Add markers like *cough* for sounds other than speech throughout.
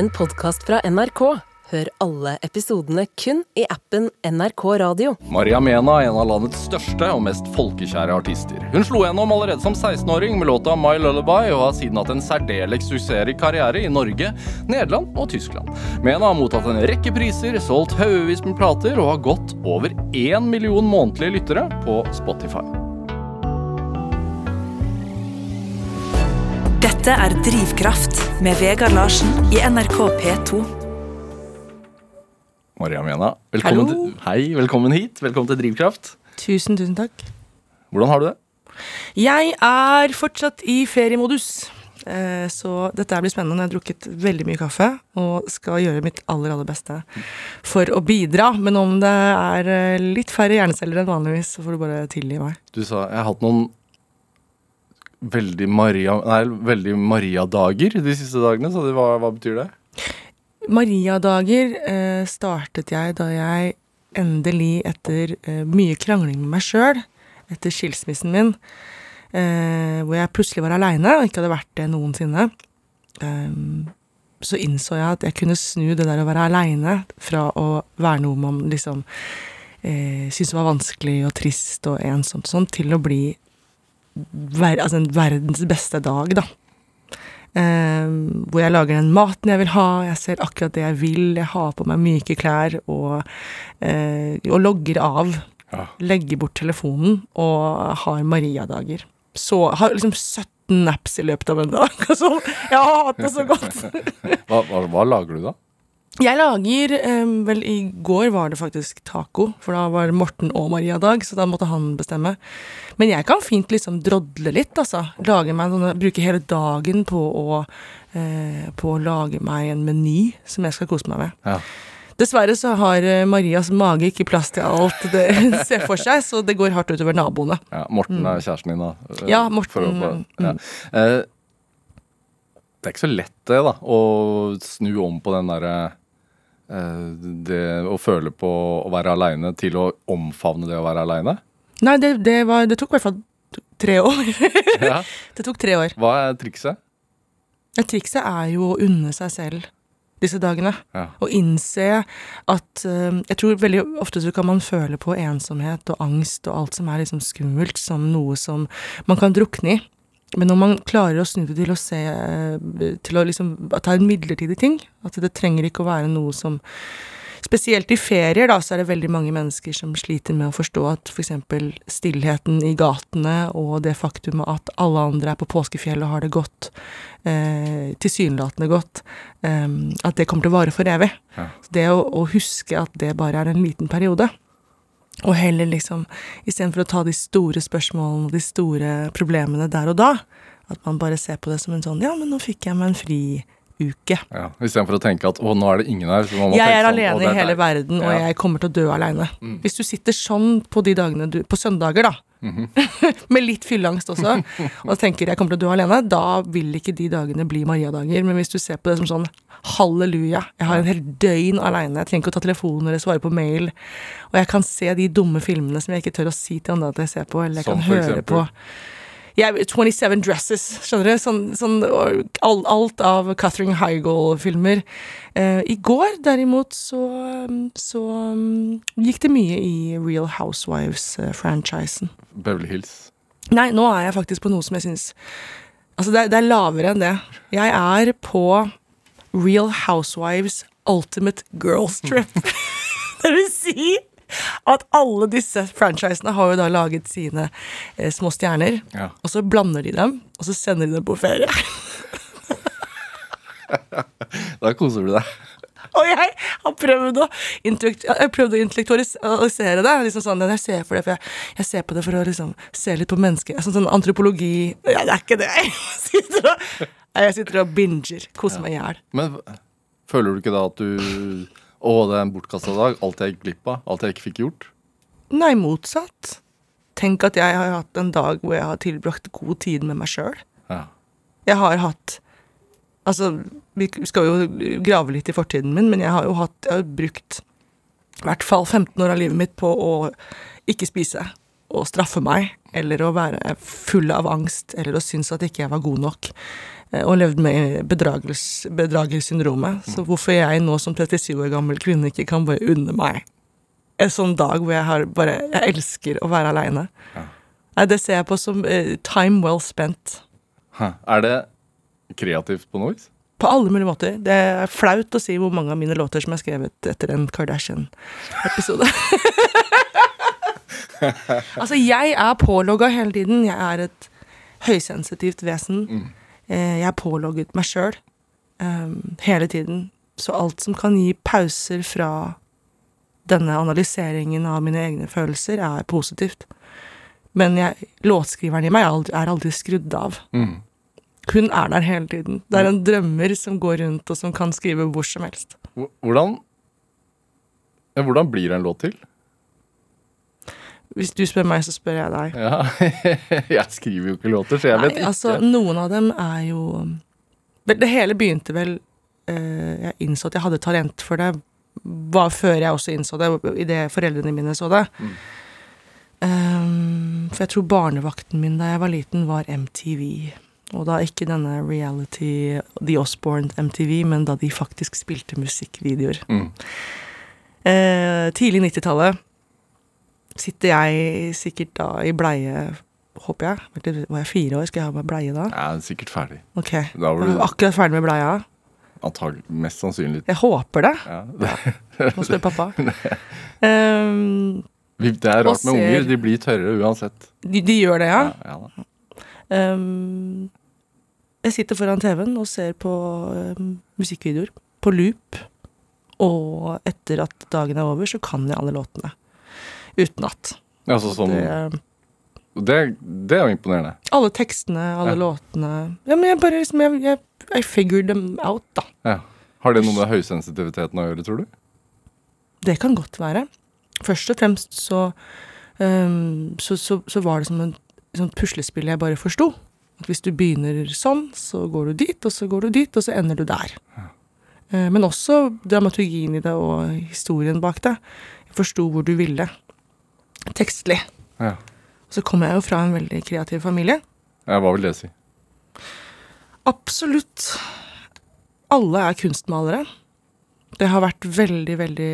en podkast fra NRK. Hør alle episodene kun i appen NRK Radio. Maria Mena er en av landets største og mest folkekjære artister. Hun slo gjennom allerede som 16-åring med låta My Lullaby, og har siden hatt en særdeles suksessrik karriere i Norge, Nederland og Tyskland. Mena har mottatt en rekke priser, solgt haugevis med plater og har gått over én million månedlige lyttere på Spotify. Dette er Drivkraft med Vegard Larsen i NRK P2. Maria Mena, velkommen, Hallo. til, hei, velkommen hit. Velkommen til Drivkraft. Tusen, tusen takk. Hvordan har du det? Jeg er fortsatt i feriemodus. Eh, Så dette blir spennende. Jeg har drukket veldig mye kaffe og skal gjøre mitt aller, aller beste for å bidra. Men om det er eh, litt færre hjerneceller enn vanligvis, så får du bare tilgi meg. Du sa jeg har hatt noen veldig Maria-dager Maria de siste dagene, så det, hva, hva betyr det? Mariadager eh, startet jeg da jeg endelig, etter eh, mye krangling med meg sjøl, etter skilsmissen min, eh, hvor jeg plutselig var aleine og ikke hadde vært det noensinne, eh, så innså jeg at jeg kunne snu det der å være aleine fra å være noe man liksom eh, syntes var vanskelig og trist og ensomt sånn, til å bli ver altså en verdens beste dag, da. Eh, hvor jeg lager den maten jeg vil ha, jeg ser akkurat det jeg vil, jeg har på meg myke klær og, eh, og logger av. Ja. Legger bort telefonen og har Maria-dager. Så har liksom 17 naps i løpet av en dag. *laughs* Altså, jeg har hatt det så godt. *laughs* Hva, hva, hva lager du da? Jeg lager um, Vel, i går var det faktisk taco, for da var Morten og Maria-dag, så da måtte han bestemme. Men jeg kan fint liksom drodle litt, altså. Lage meg sånne, bruke hele dagen på å, eh, på å lage meg en meny som jeg skal kose meg med. Ja. Dessverre så har eh, Marias mage ikke plass til alt det hun *laughs* ser for seg, så det går hardt utover naboene. Ja, Morten er kjæresten din, da? eh, Ja, Morten, for å- mm. ja. Eh, det er ikke så lett, det, da, å snu om på den derre eh, Det å føle på å være aleine til å omfavne det å være aleine. Nei, det, det, var, det tok i hvert fall tre år. *laughs* Ja. det tok tre år. Hva er trikset? Ja, trikset er jo å unne seg selv disse dagene. Ja. Og innse at eh, Jeg tror veldig ofte så kan man føle på ensomhet og angst og alt som er liksom skummelt, som noe som man kan drukne i. Men når man klarer å snu det til å se Til å liksom ta en midlertidig ting, at det trenger ikke å være noe som Spesielt i ferier, da, så er det veldig mange mennesker som sliter med å forstå at f.eks. stillheten i gatene og det faktumet at alle andre er på påskefjellet og har det godt, eh, tilsynelatende godt, eh, at det kommer til å vare for evig. Ja. Det å, å huske at det bare er en liten periode, og heller liksom, istedenfor å ta de store spørsmålene og de store problemene der og da, at man bare ser på det som en sånn Ja, men nå fikk jeg meg en fri uke. Ja. Istedenfor å tenke at å, nå er det ingen her. Så må man Jeg tenke er sånn, «Å, alene sånn, i hele der. verden, og Ja. jeg kommer til å dø alene. Mm. Hvis du sitter sånn på de dagene du På søndager, da. Mhm. *laughs* med litt fylleangst også, *laughs* og tenker jeg kommer til å dø alene, da vil ikke de dagene bli Maria-dager. Men hvis du ser på det som sånn halleluja, jeg har en hel døgn aleine, jeg trenger ikke å ta telefonen eller svare på mail, og jeg kan se de dumme filmene som jeg ikke tør å si til andre at jeg ser på, eller jeg Som kan høre eksempel? på. Yeah, 27 Dresses, skjønner du? Sånn, sånn alt av Catherine Highgall-filmer. Eh, I går, derimot, så, så um, gikk det mye i Real Housewives-franchisen. Beverly Hills. Nei, nå er jeg faktisk på noe som jeg syns Altså, det det er lavere enn det. Jeg er på Real Housewives Ultimate Girls Trip. *laughs* det vil si at alle disse franchisene har jo da laget sine eh, små stjerner. Ja. Og så blander de dem, og så sender de dem på ferie. Da koser du deg. Og jeg har prøvd å, prøvd å intellektualisere det. Liksom sånn, jeg ser, for det, for jeg, jeg ser på det for å liksom, se litt på mennesker. Sånn, sånn antropologi Ja, det er ikke det. Jeg sitter og, jeg sitter og binger. Koser meg i hjel. Men føler du ikke da at du Å, det er en bortkasta dag. Alt jeg gikk glipp av. Alt jeg ikke fikk gjort. Nei, motsatt. Tenk at jeg har hatt en dag hvor jeg har tilbrakt god tid med meg sjøl. Ja. Jeg har hatt Altså, vi skal jo grave litt i fortiden min, men jeg har jo hatt Jeg har brukt i hvert fall 15 år av livet mitt på å ikke spise og straffe meg eller å være full av angst, eller å synes at ikke jeg var god nok. Eh, Og levd med bedragers, bedragersyndromet. Så hvorfor jeg nå som 37 år gammel kvinne ikke kan bare unne meg en sånn dag hvor jeg har bare Jeg elsker å være aleine. Ja. det ser jeg på som uh, time well spent. Hæ. Er det kreativt på noe vis? På alle mulige måter. Det er flaut å si hvor mange av mine låter som er skrevet etter en Kardashian-episode. *laughs* altså, jeg er pålogga hele tiden. Jeg er et høysensitivt vesen. Eh, Jeg er pålogget meg sjøl hele tiden. Så alt som kan gi pauser fra denne analyseringen av mine egne følelser, er positivt. Men jeg, låtskriveren i meg er aldri, er aldri skrudd av. Mm. Hun er der hele tiden. Det er en drømmer som går rundt, og som kan skrive hvor som helst. Hvordan ja, Hvordan blir en låt til? Hvis du spør meg, så spør jeg deg. Ja, *laughs* jeg skriver jo ikke låter, så jeg vet Nei, ikke. altså, noen av dem er jo Det hele begynte vel eh, Jeg innså at jeg hadde talent for det, var før jeg også innså det, idet foreldrene mine så det. Mm. Um, for jeg tror barnevakten min da jeg var liten, var MTV. Og da ikke denne reality The Osborne MTV, men da de faktisk spilte musikkvideoer. Mm. Uh, tidlig 90-tallet sitter jeg sikkert da i bleie, håper jeg. Var jeg fire år? Skal jeg ha meg bleie da? Jeg er sikkert ferdig. Ok. Da var du akkurat ferdig med bleia. antagelig mest sannsynlig Jeg håper det. ja. *laughs* Må spørre pappa. *laughs* Um, Det er rart med ser- unger. De blir tørre uansett. de, de gjør det, ja. ja ja Um, jeg sitter foran TV-en og ser på um, musikkvideoer. På loop. Og etter at dagen er over, så kan jeg alle låtene. Utenat. Altså, sånn, Det, det, det er jo imponerende. alle tekstene, alle Ja. låtene Ja, men jeg bare liksom Jeg, jeg, I figured them out, da. Ja. Har det noe med høysensitiviteten å gjøre, tror du? Det kan godt være. Først og fremst så, um, så, så, så var det som en sånn puslespill jeg bare forsto. At hvis du begynner sånn, så går du dit, og så går du dit, og så ender du der. Ja. Men også dramaturgien i det og historien bak det. Jeg forsto hvor du ville. Tekstlig. Ja. Så kommer jeg jo fra en veldig kreativ familie. ja hva vil det si? Absolutt. Alle er kunstmalere. Det har vært veldig, veldig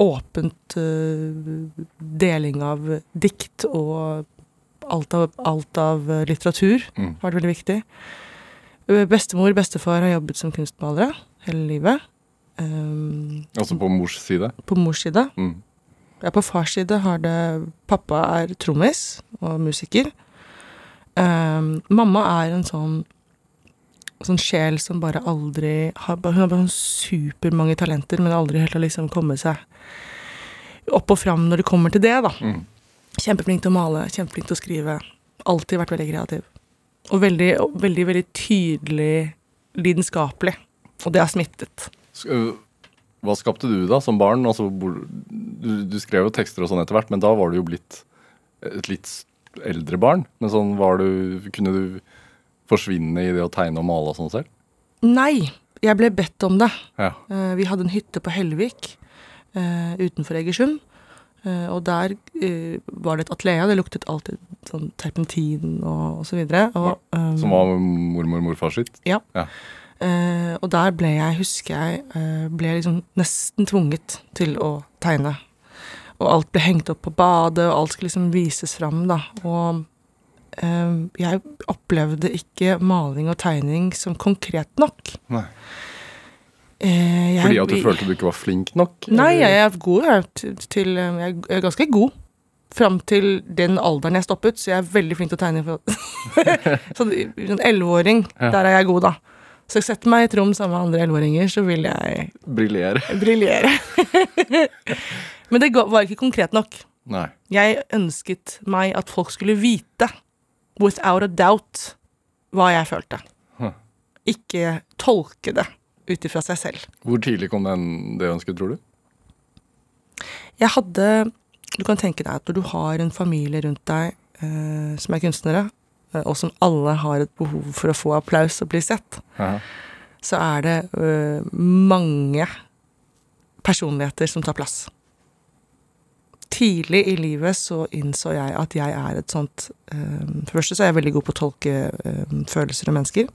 åpent uh, deling av dikt og alt av, alt av eh, litteratur Mm. har vært veldig viktig. Bestemor Bestemor bestefar har jobbet som kunstmalere hele livet. Um, Altså på mors side? på mors side. Mm. Ja, på fars side har det Pappa er trommis og musiker. Um, mamma er en sånn Sånn sjel som bare aldri har Hun har bare sånn supermange talenter, men aldri helt har liksom kommet seg opp og fram når det kommer til det, da. Mm. Kjempeflink til å male, kjempeflink til å skrive. Alltid vært veldig kreativ. Og veldig, veldig, veldig tydelig lidenskapelig. Og det har smittet. Øh, Hva skapte du da, som barn? Altså, du, du skrev jo tekster og sånn etter hvert, men da var du jo blitt et litt eldre barn. Men sånn var du Kunne du forsvinne i det å tegne og male og sånn selv? Nei, jeg ble bedt om det. Ja. Uh, Vi hadde en hytte på Hellvik uh, utenfor Egersund. Uh, og der eh, var det et atelier. Det luktet alltid sånn terpentin og, og så videre. Og, um, Som var mormor og morfar sitt? Eh, og der ble jeg, husker jeg, uh, ble liksom nesten tvunget til å tegne. Og alt ble hengt opp på badet, og alt skulle liksom vises fram, da. Og uh, jeg opplevde ikke maling og tegning som konkret nok. Nei. Jeg- Fordi at du følte du ikke var flink nok? Nei, jeg er god jeg, til, til Jeg er ganske god. Fram til den alderen jeg stoppet, så jeg er veldig flink til å tegne. *laughs* For, sånn elleveåring, Ja. der er jeg god, da. Så jeg setter meg i et rom sammen med andre elleveåringer, så vil jeg Briljere? *laughs* briljere. *laughs* Men det var ikke konkret nok. Nei. Jeg ønsket meg at folk skulle vite, without a doubt, hva jeg følte. Huh. Ikke tolke det ut ifra seg selv. Hvor tidlig kom den, det ønsket, tror du? Jeg hadde Du kan tenke deg at når du har en familie rundt deg eh, som er kunstnere, og som alle har et behov for å få applaus og bli sett, Ja. så er det uh, mange personligheter som tar plass. tidlig i livet så innså jeg at jeg er et sånt uh, For det første så er jeg veldig god på å tolke uh, følelser og mennesker.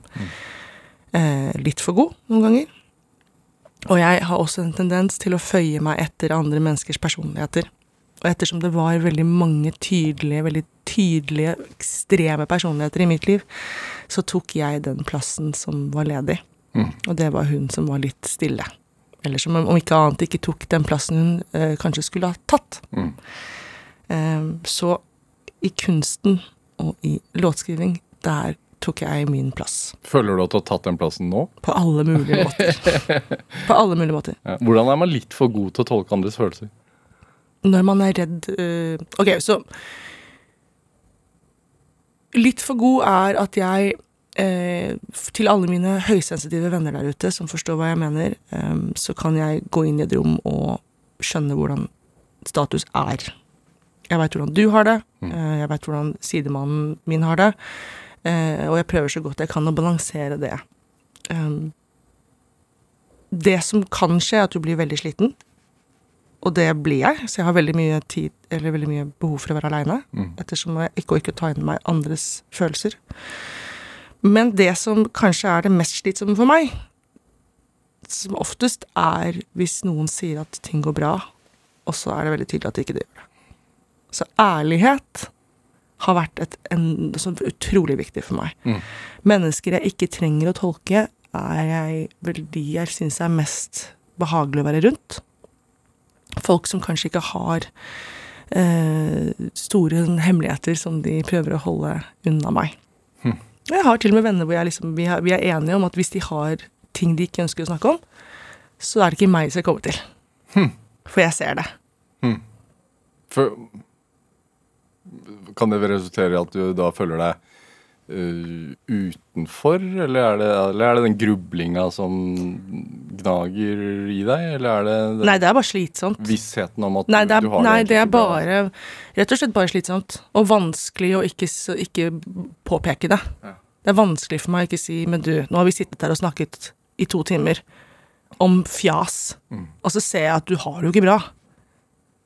Eh, litt for god noen ganger. Og jeg har også en tendens til å føye meg etter andre menneskers personligheter. Og ettersom det var veldig mange tydelige, veldig tydelige, ekstreme personligheter i mitt liv, så tok jeg den plassen som var ledig. Mm. Og det var hun som var litt stille. Eller som om ikke annet ikke tok den plassen hun eh, kanskje skulle ha tatt. Mm. Eh, så i kunsten og i låtskriving, der tok jeg min plass. Føler du at du har tatt den plassen nå? På alle mulige måter. *laughs* På alle mulige måter. Ja. Hvordan er man litt for god til å tolke andres følelser? Når man er redd uh, Ok, så Litt for god er at jeg eh, Til alle mine høysensitive venner der ute som forstår hva jeg mener, eh, så kan jeg gå inn i et rom og skjønne hvordan status er. Jeg veit hvordan du har det, eh, jeg veit hvordan sidemannen min har det, eh, og jeg prøver så godt jeg kan å balansere det. Um, det som kan skje, er at du blir veldig sliten. Og det blir jeg, så jeg har veldig mye tid, eller veldig mye behov for å være aleine. Mm. Ettersom jeg ikke orker å ta inn meg andres følelser. Men det som kanskje er det mest slitsomme for meg, som oftest er hvis noen sier at ting går bra, og så er det veldig tydelig at de ikke gjør det. Så ærlighet har vært et, en, så utrolig viktig for meg. Mm. Mennesker jeg ikke trenger å tolke, er jeg vel de jeg syns er mest behagelig å være rundt. Folk som kanskje ikke har eh, store hemmeligheter som de prøver å holde unna meg. Hm. Jeg har til og med venner hvor liksom, vi, er, vi er enige om at hvis de har ting de ikke ønsker å snakke om, så er det ikke meg som kommer til. Hm. For jeg ser det. For Kan det resultere i at du da føler deg utenfor, eller er, det, eller er det den grublinga som gnager i deg, eller er det den Nei, det er bare slitsomt. vissheten om at Nei, er, du har nei, egentlig det er bare Rett og slett bare slitsomt. Og vanskelig å ikke, ikke påpeke det. Ja. Det er vanskelig for meg å ikke si Men du, nå har vi sittet her og snakket i to timer om fjas, Mm. og så ser jeg at du har det jo ikke bra.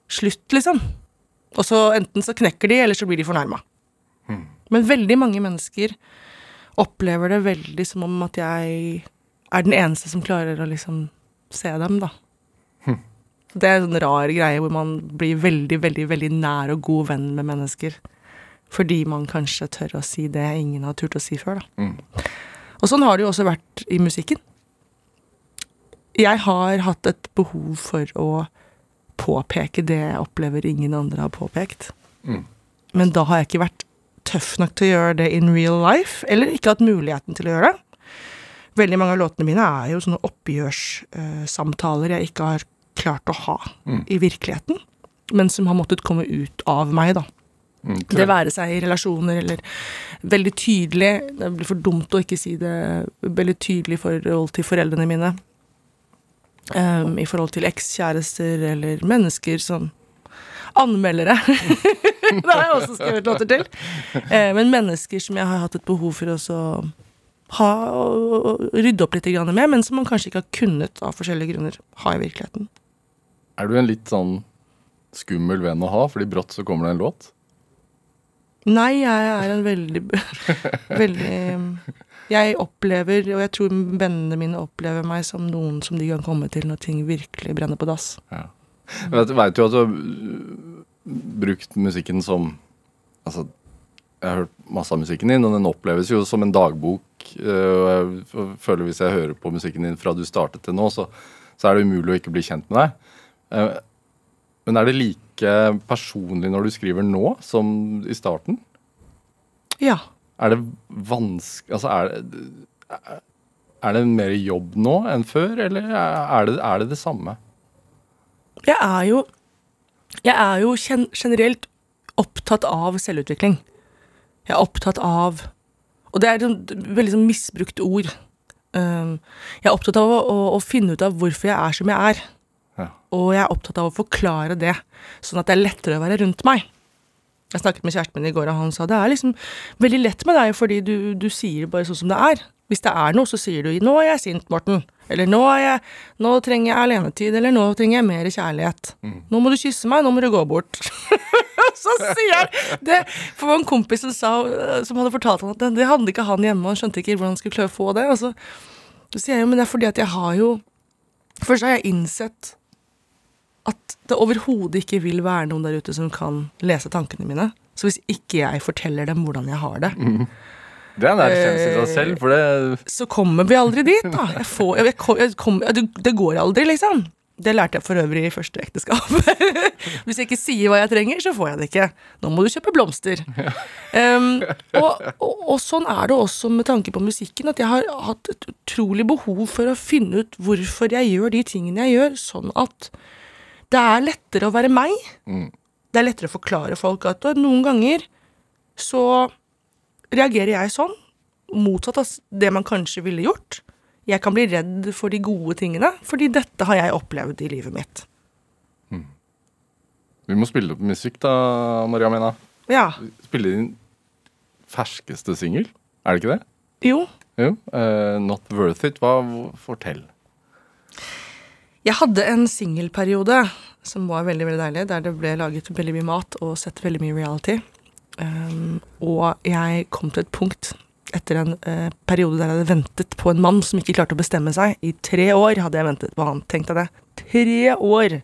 Slutt, liksom. Og så enten så knekker de, eller så blir de fornærma. Men veldig mange mennesker opplever det veldig som om at jeg er den eneste som klarer å liksom se dem, da. Det er en sånn rar greie hvor man blir veldig, veldig, veldig nær og god venn med mennesker. Fordi man kanskje tør å si det ingen har turt å si før, da. Mm. Og sånn har det jo også vært i musikken. Jeg har hatt et behov for å påpeke det jeg opplever ingen andre har påpekt. Mm. Men da har jeg ikke vært tøff nok til å gjøre det in real life, eller ikke hatt muligheten til å gjøre det. Veldig mange av låtene mine er jo sånne oppgjørssamtaler jeg ikke har klart å ha Mm. i virkeligheten, men som har måttet komme ut av meg, da. Mm, Det være seg i relasjoner eller veldig tydelig Det blir for dumt å ikke si det veldig tydelig i forhold til foreldrene mine. Um, I forhold til ekskjærester eller mennesker som Anmeldere. *laughs* det har jeg også skrevet låter til. Eh, men mennesker som jeg har hatt et behov for å ha og, rydde opp litt med, men som man kanskje ikke har kunnet av forskjellige grunner ha i virkeligheten. Er du en litt sånn skummel venn å ha, fordi brått så kommer det en låt? Nei, jeg er en veldig *laughs* Veldig Jeg opplever, og jeg tror vennene mine opplever meg som noen som de kan komme til når ting virkelig brenner på dass. Ja. Jeg vet, jo at du har brukt musikken som Altså, jeg har hørt masse av musikken din, og den oppleves jo som en dagbok. øh, Og jeg føler hvis jeg hører på musikken din fra du startet til nå, så, så er det umulig å ikke bli kjent med deg. Eh, Men er det like personlig når du skriver nå som i starten? Ja. Er det vanskelig Altså, er det er det mer jobb nå enn før, eller er det er det, det samme? Jeg er jo Jeg er jo gen generelt opptatt av selvutvikling. Jeg er opptatt av Og det er et veldig sånn misbrukt ord. Jeg er opptatt av å, å, å finne ut av hvorfor jeg er som jeg er. Ja. Og jeg er opptatt av å forklare det, sånn at det er lettere å være rundt meg. Jeg snakket med kjæresten min i går, og han sa det er liksom veldig lett med deg, fordi du, du sier det bare sånn som det er. Hvis det er noe, så sier du 'nå er jeg sint, Morten', eller 'nå, jeg, nå trenger jeg alenetid', eller 'nå trenger jeg mer kjærlighet'. 'Nå må du kysse meg, nå må du gå bort'. *laughs* så sier jeg det For en kompis som, sa, som hadde fortalt han at det, det hadde ikke han hjemme, og han skjønte ikke hvordan han skulle klare å få det. Og så, så sier jeg jo, men det er fordi at jeg har jo Først har jeg innsett at det overhodet ikke vil være noen der ute som kan lese tankene mine. Så hvis ikke jeg forteller dem hvordan jeg har det, Det er en erkjennelse i seg selv, for det så kommer vi aldri dit, da. Jeg får, jeg, kom- jeg kom, det, det går aldri, liksom. Det lærte jeg for øvrig i første ekteskap. *laughs* Hvis jeg ikke sier hva jeg trenger, så får jeg det ikke. Nå må du kjøpe blomster. Um, og, og, og sånn er det også med tanke på musikken, at jeg har hatt et utrolig behov for å finne ut hvorfor jeg gjør de tingene jeg gjør, sånn at det er lettere å være meg. Det er lettere å forklare folk at noen ganger så reagerer jeg sånn, motsatt av det man kanskje ville gjort. Jeg kan bli redd for de gode tingene, fordi dette har jeg opplevd i livet mitt. Vi må spille opp musikk, da, Maria Mena. Ja. Spille din ferskeste singel, er det ikke det? Jo. Jo. Uh, Not Worth It. Hva Fortell. Jeg hadde en singelperiode som var veldig veldig deilig, der det ble laget veldig mye mat og sett veldig mye reality. Um, og jeg kom til et punkt etter en uh, periode der jeg hadde ventet på en mann som ikke klarte å bestemme seg. I tre år hadde jeg ventet på han. Tenk deg det. Tre år!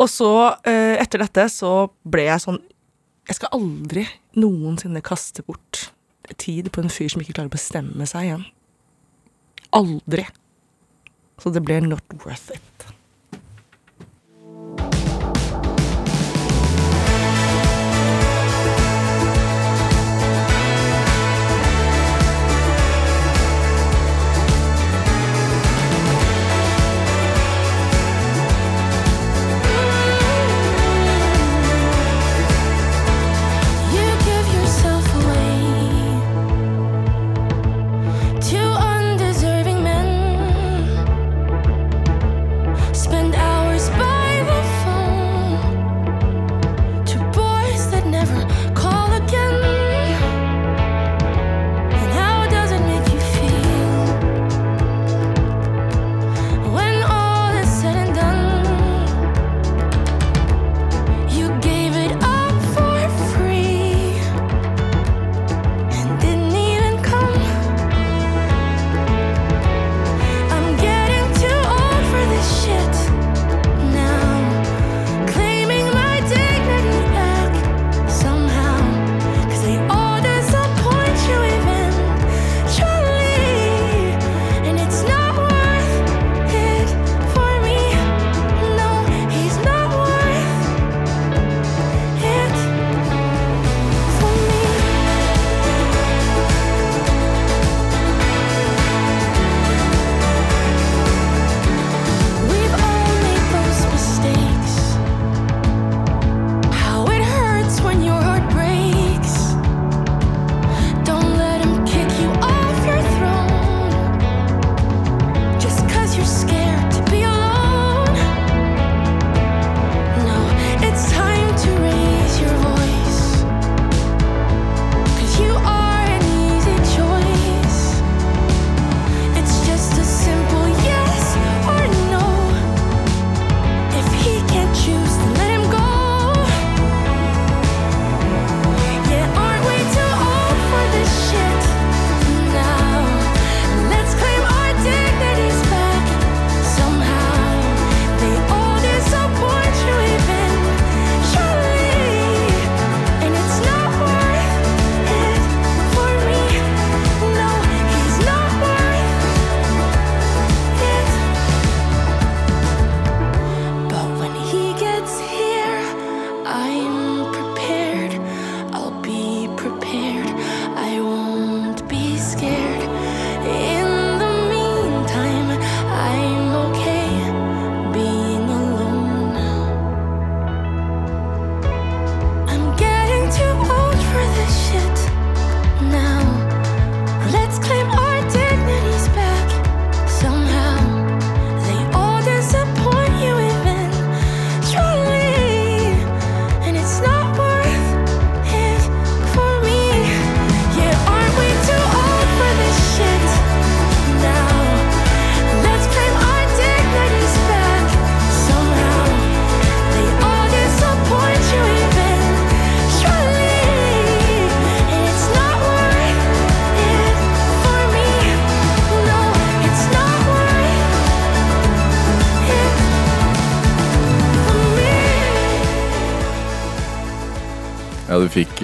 Og så, uh, etter dette, så ble jeg sånn Jeg skal aldri noensinne kaste bort tid på en fyr som ikke klarer å bestemme seg igjen. Aldri. Så det ble not worth it.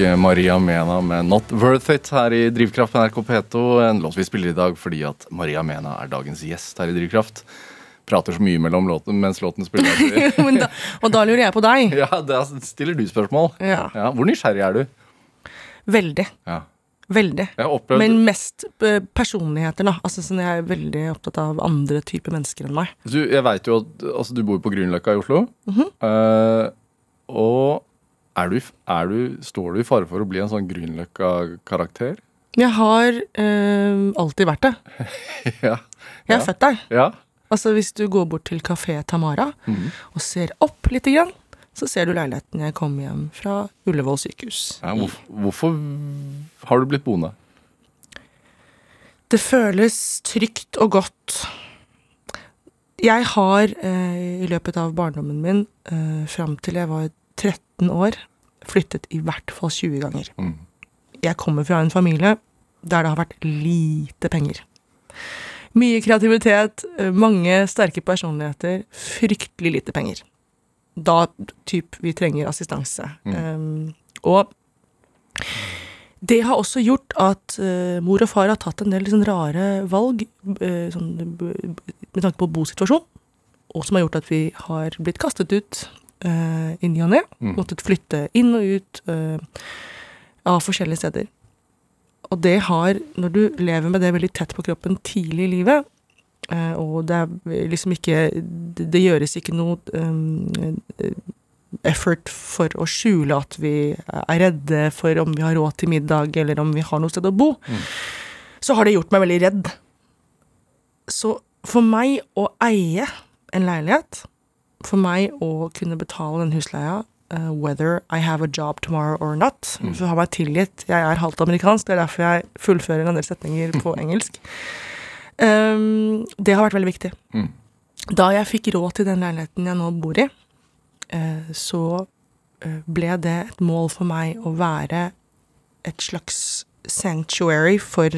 Maria Mena med 'Not Worth It' her i Drivkraft på NRK P2. En låt vi spiller i dag fordi at Maria Mena er dagens gjest her i Drivkraft. Prater så mye mellom låten mens låten spiller. *laughs* Da, og da lurer jeg på deg. ja, da stiller du spørsmål. Ja. Ja, hvor nysgjerrig er du? Veldig. Ja. Veldig. Men mest eh, personligheter, da. Altså, sånn, jeg er veldig opptatt av andre typer mennesker enn meg. du, Jeg veit jo at altså, du bor på Grünerløkka i Oslo. Mm -hmm. uh, og er du, er du, står du i fare for å bli en sånn Grünerløkka-karakter? Jeg har øh, alltid vært det. *laughs* ja. Jeg er Ja. født der. Ja. Altså Hvis du går bort til Kafé Tamara mm. og ser opp lite grann, så ser du leiligheten jeg kom hjem fra Ullevål sykehus. ja hvorfor, hvorfor har du blitt boende? Det føles trygt og godt. Jeg har eh, i løpet av barndommen min, eh, fram til jeg var 13 år, flyttet i hvert fall 20 ganger. Mm. Jeg kommer fra en familie der det har vært lite penger. Mye kreativitet, mange sterke personligheter, fryktelig lite penger. Da typ vi trenger assistanse. Mm. Um, og det har også gjort at uh, mor og far har tatt en del liksom, rare valg uh, sånn, med tanke på bosituasjon, og som har gjort at vi har blitt kastet ut uh, i ny og ne. Mm. Måttet flytte inn og ut uh, av forskjellige steder. Og det har, når du lever med det veldig tett på kroppen tidlig i livet, uh, og det er liksom ikke Det, det gjøres ikke noe um, effort for å skjule at vi er redde for om vi har råd til middag, eller om vi har noe sted å bo, Mm. så har det gjort meg veldig redd. Så for meg å eie en leilighet, for meg å kunne betale den husleia, uh, whether I have a job tomorrow or not, Mm. å ha meg tilgitt, jeg er halvt amerikansk, det er derfor jeg fullfører en del setninger på *laughs* engelsk, um, det har vært veldig viktig. Mm. Da jeg fikk råd til den leiligheten jeg nå bor i, uh, så eh, ble det et mål for meg å være et slags sanctuary for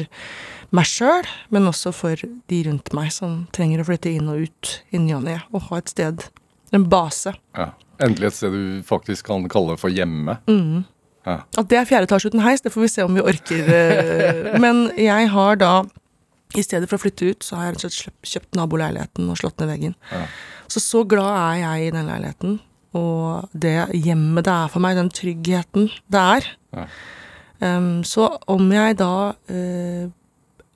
meg sjøl, men også for de rundt meg som trenger å flytte inn og ut i ny og ne, og ha et sted, en base. Ja. Endelig et sted du faktisk kan kalle for hjemme. Mm. Ja. At det er fjerde etasje uten heis, det får vi se om vi orker. eh, *laughs* Men jeg har da, i stedet for å flytte ut, så har jeg kjøpt- kjøpt naboleiligheten og slått ned veggen. Ja. Så så glad er jeg i den leiligheten, og det hjemmet det er for meg, den tryggheten det er. Ja. Um, så om jeg da uh,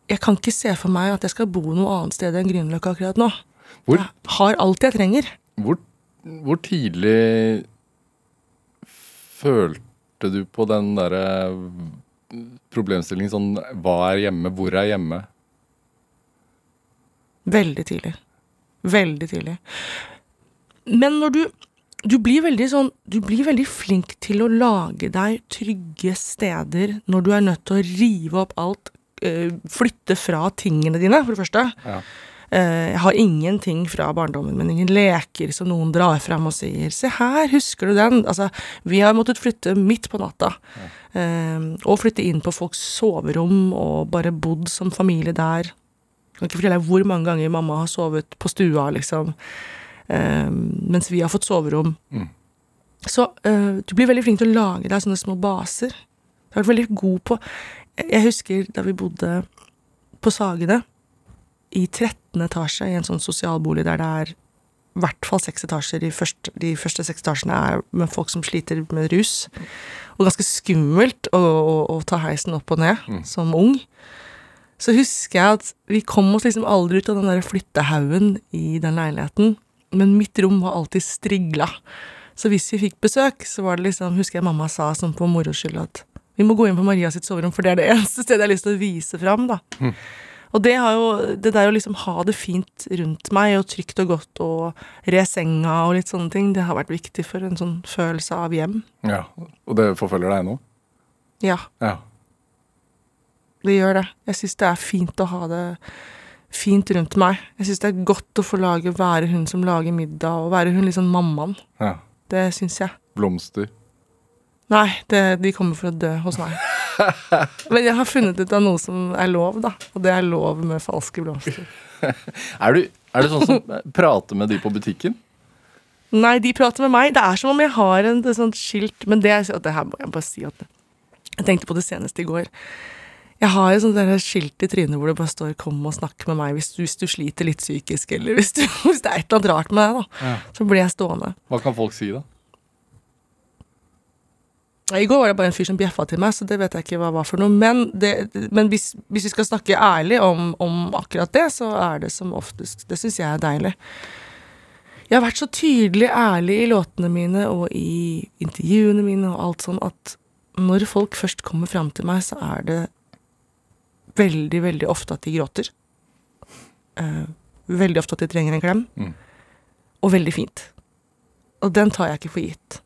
Jeg kan ikke se for meg at jeg skal bo noe annet sted enn Grünerløkka akkurat nå. Hvor, Jeg har alt jeg trenger. Hvor, hvor tidlig følte du på den derre problemstillingen sånn Hva er hjemme? Hvor er hjemme? Veldig tidlig. Veldig tidlig. Men når du du blir sånn Du blir veldig flink til å lage deg trygge steder når du er nødt til å rive opp alt, eh, flytte fra tingene dine, for det første. Ja. Eh, jeg har ingenting fra barndommen min, ingen leker som noen drar fram og sier 'se her, husker du den?' Altså, vi har måttet flytte midt på natta. Ja. og flytte inn på folks soverom og bare bodd som familie der. Jeg kan ikke fortelle deg hvor mange ganger mamma har sovet på stua, liksom. Eh, mens vi har fått soverom. Mm. Så eh, du blir veldig flink til å lage deg sånne små baser. Du har vært veldig god på Jeg husker da vi bodde på Sagene, i 13. etasje, i en sånn sosialbolig der det er i hvert fall seks etasjer. De første, de første seks etasjene er med folk som sliter med rus. Og ganske skummelt å, å, å ta heisen opp og ned Mm. som ung. Så husker jeg at vi kom oss liksom aldri ut av den der flyttehaugen i den leiligheten. Men mitt rom var alltid strigla. Så hvis vi fikk besøk, så var det liksom, husker jeg mamma sa sånn på moro skyld at vi må gå inn på Maria sitt soverom, for det er det eneste stedet jeg har lyst til å vise fram, da. Og det har jo, det der å liksom ha det fint rundt meg, og trygt og godt, og re senga og litt sånne ting, det har vært viktig for en sånn følelse av hjem. ja. Og det forfølger deg nå? Ja, Ja. det gjør det. Jeg syns det er fint å ha det fint rundt meg. Jeg syns det er godt å få lage, være hun som lager middag, og være hun liksom mammaen. ja. Det syns jeg. Blomster. Nei, det, de kommer for å dø hos meg. *laughs* Men jeg har funnet ut av noe som er lov, da. Og det er lov med falske blomster. *laughs* Er du, er du sånn som *laughs* prater med de på butikken? Nei, de prater med meg. Det er som om jeg har en et sånt skilt Men det, det her må jeg bare si at Jeg tenkte på det seneste i går. Jeg har jo sånt skilt i trynet hvor det bare står 'kom og snakk med meg' hvis du, hvis du sliter litt psykisk, eller hvis, du, hvis det er et eller annet rart med deg, da. Ja. Så blir jeg stående. Hva kan folk si, da? I går var det bare en fyr som bjeffa til meg, så det vet jeg ikke hva var for noe. Men, det, men hvis, hvis vi skal snakke ærlig om, om akkurat det, så er det som oftest Det syns jeg er deilig. Jeg har vært så tydelig ærlig i låtene mine og i intervjuene mine og alt sånn at når folk først kommer fram til meg, så er det veldig, veldig ofte at de gråter. Uh, veldig ofte at de trenger en klem. Mm. Og veldig fint. Og den tar jeg ikke for gitt.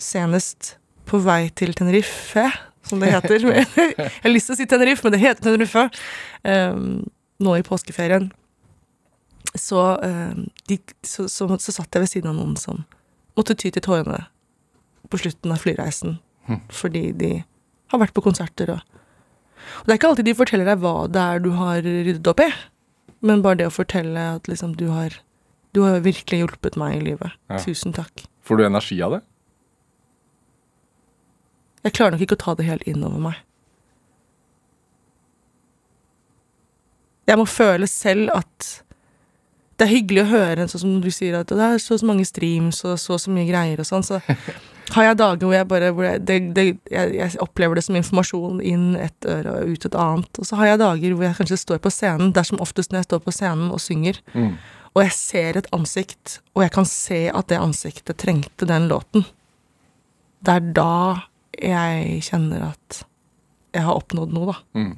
Senest på vei til Tenerife, som det heter. *laughs* jeg har lyst til å si Tenerife, men det heter Tenerife. Um, nå i påskeferien. Så, um, de, så, så, så satt jeg ved siden av noen som måtte ty til tårene på slutten av flyreisen. Fordi de har vært på konserter og Og det er ikke alltid de forteller deg hva det er du har ryddet opp i, men bare det å fortelle at liksom du har Du har virkelig hjulpet meg i livet. Ja. Tusen takk. Får du energi av det? Jeg klarer nok ikke å ta det helt innover meg. Jeg må føle selv at det er hyggelig å høre, sånn som du sier, at det er så og så mange streams og så og så mye greier og sånn, så *laughs* har jeg dager hvor jeg bare hvor jeg, det, det, jeg, jeg opplever det som informasjon inn et øre og ut et annet. Og så har jeg dager hvor jeg kanskje står på scenen, det er som oftest når jeg står på scenen og synger, Mm. og jeg ser et ansikt, og jeg kan se at det ansiktet trengte den låten. Det er da jeg kjenner at jeg har oppnådd noe, da. Mm.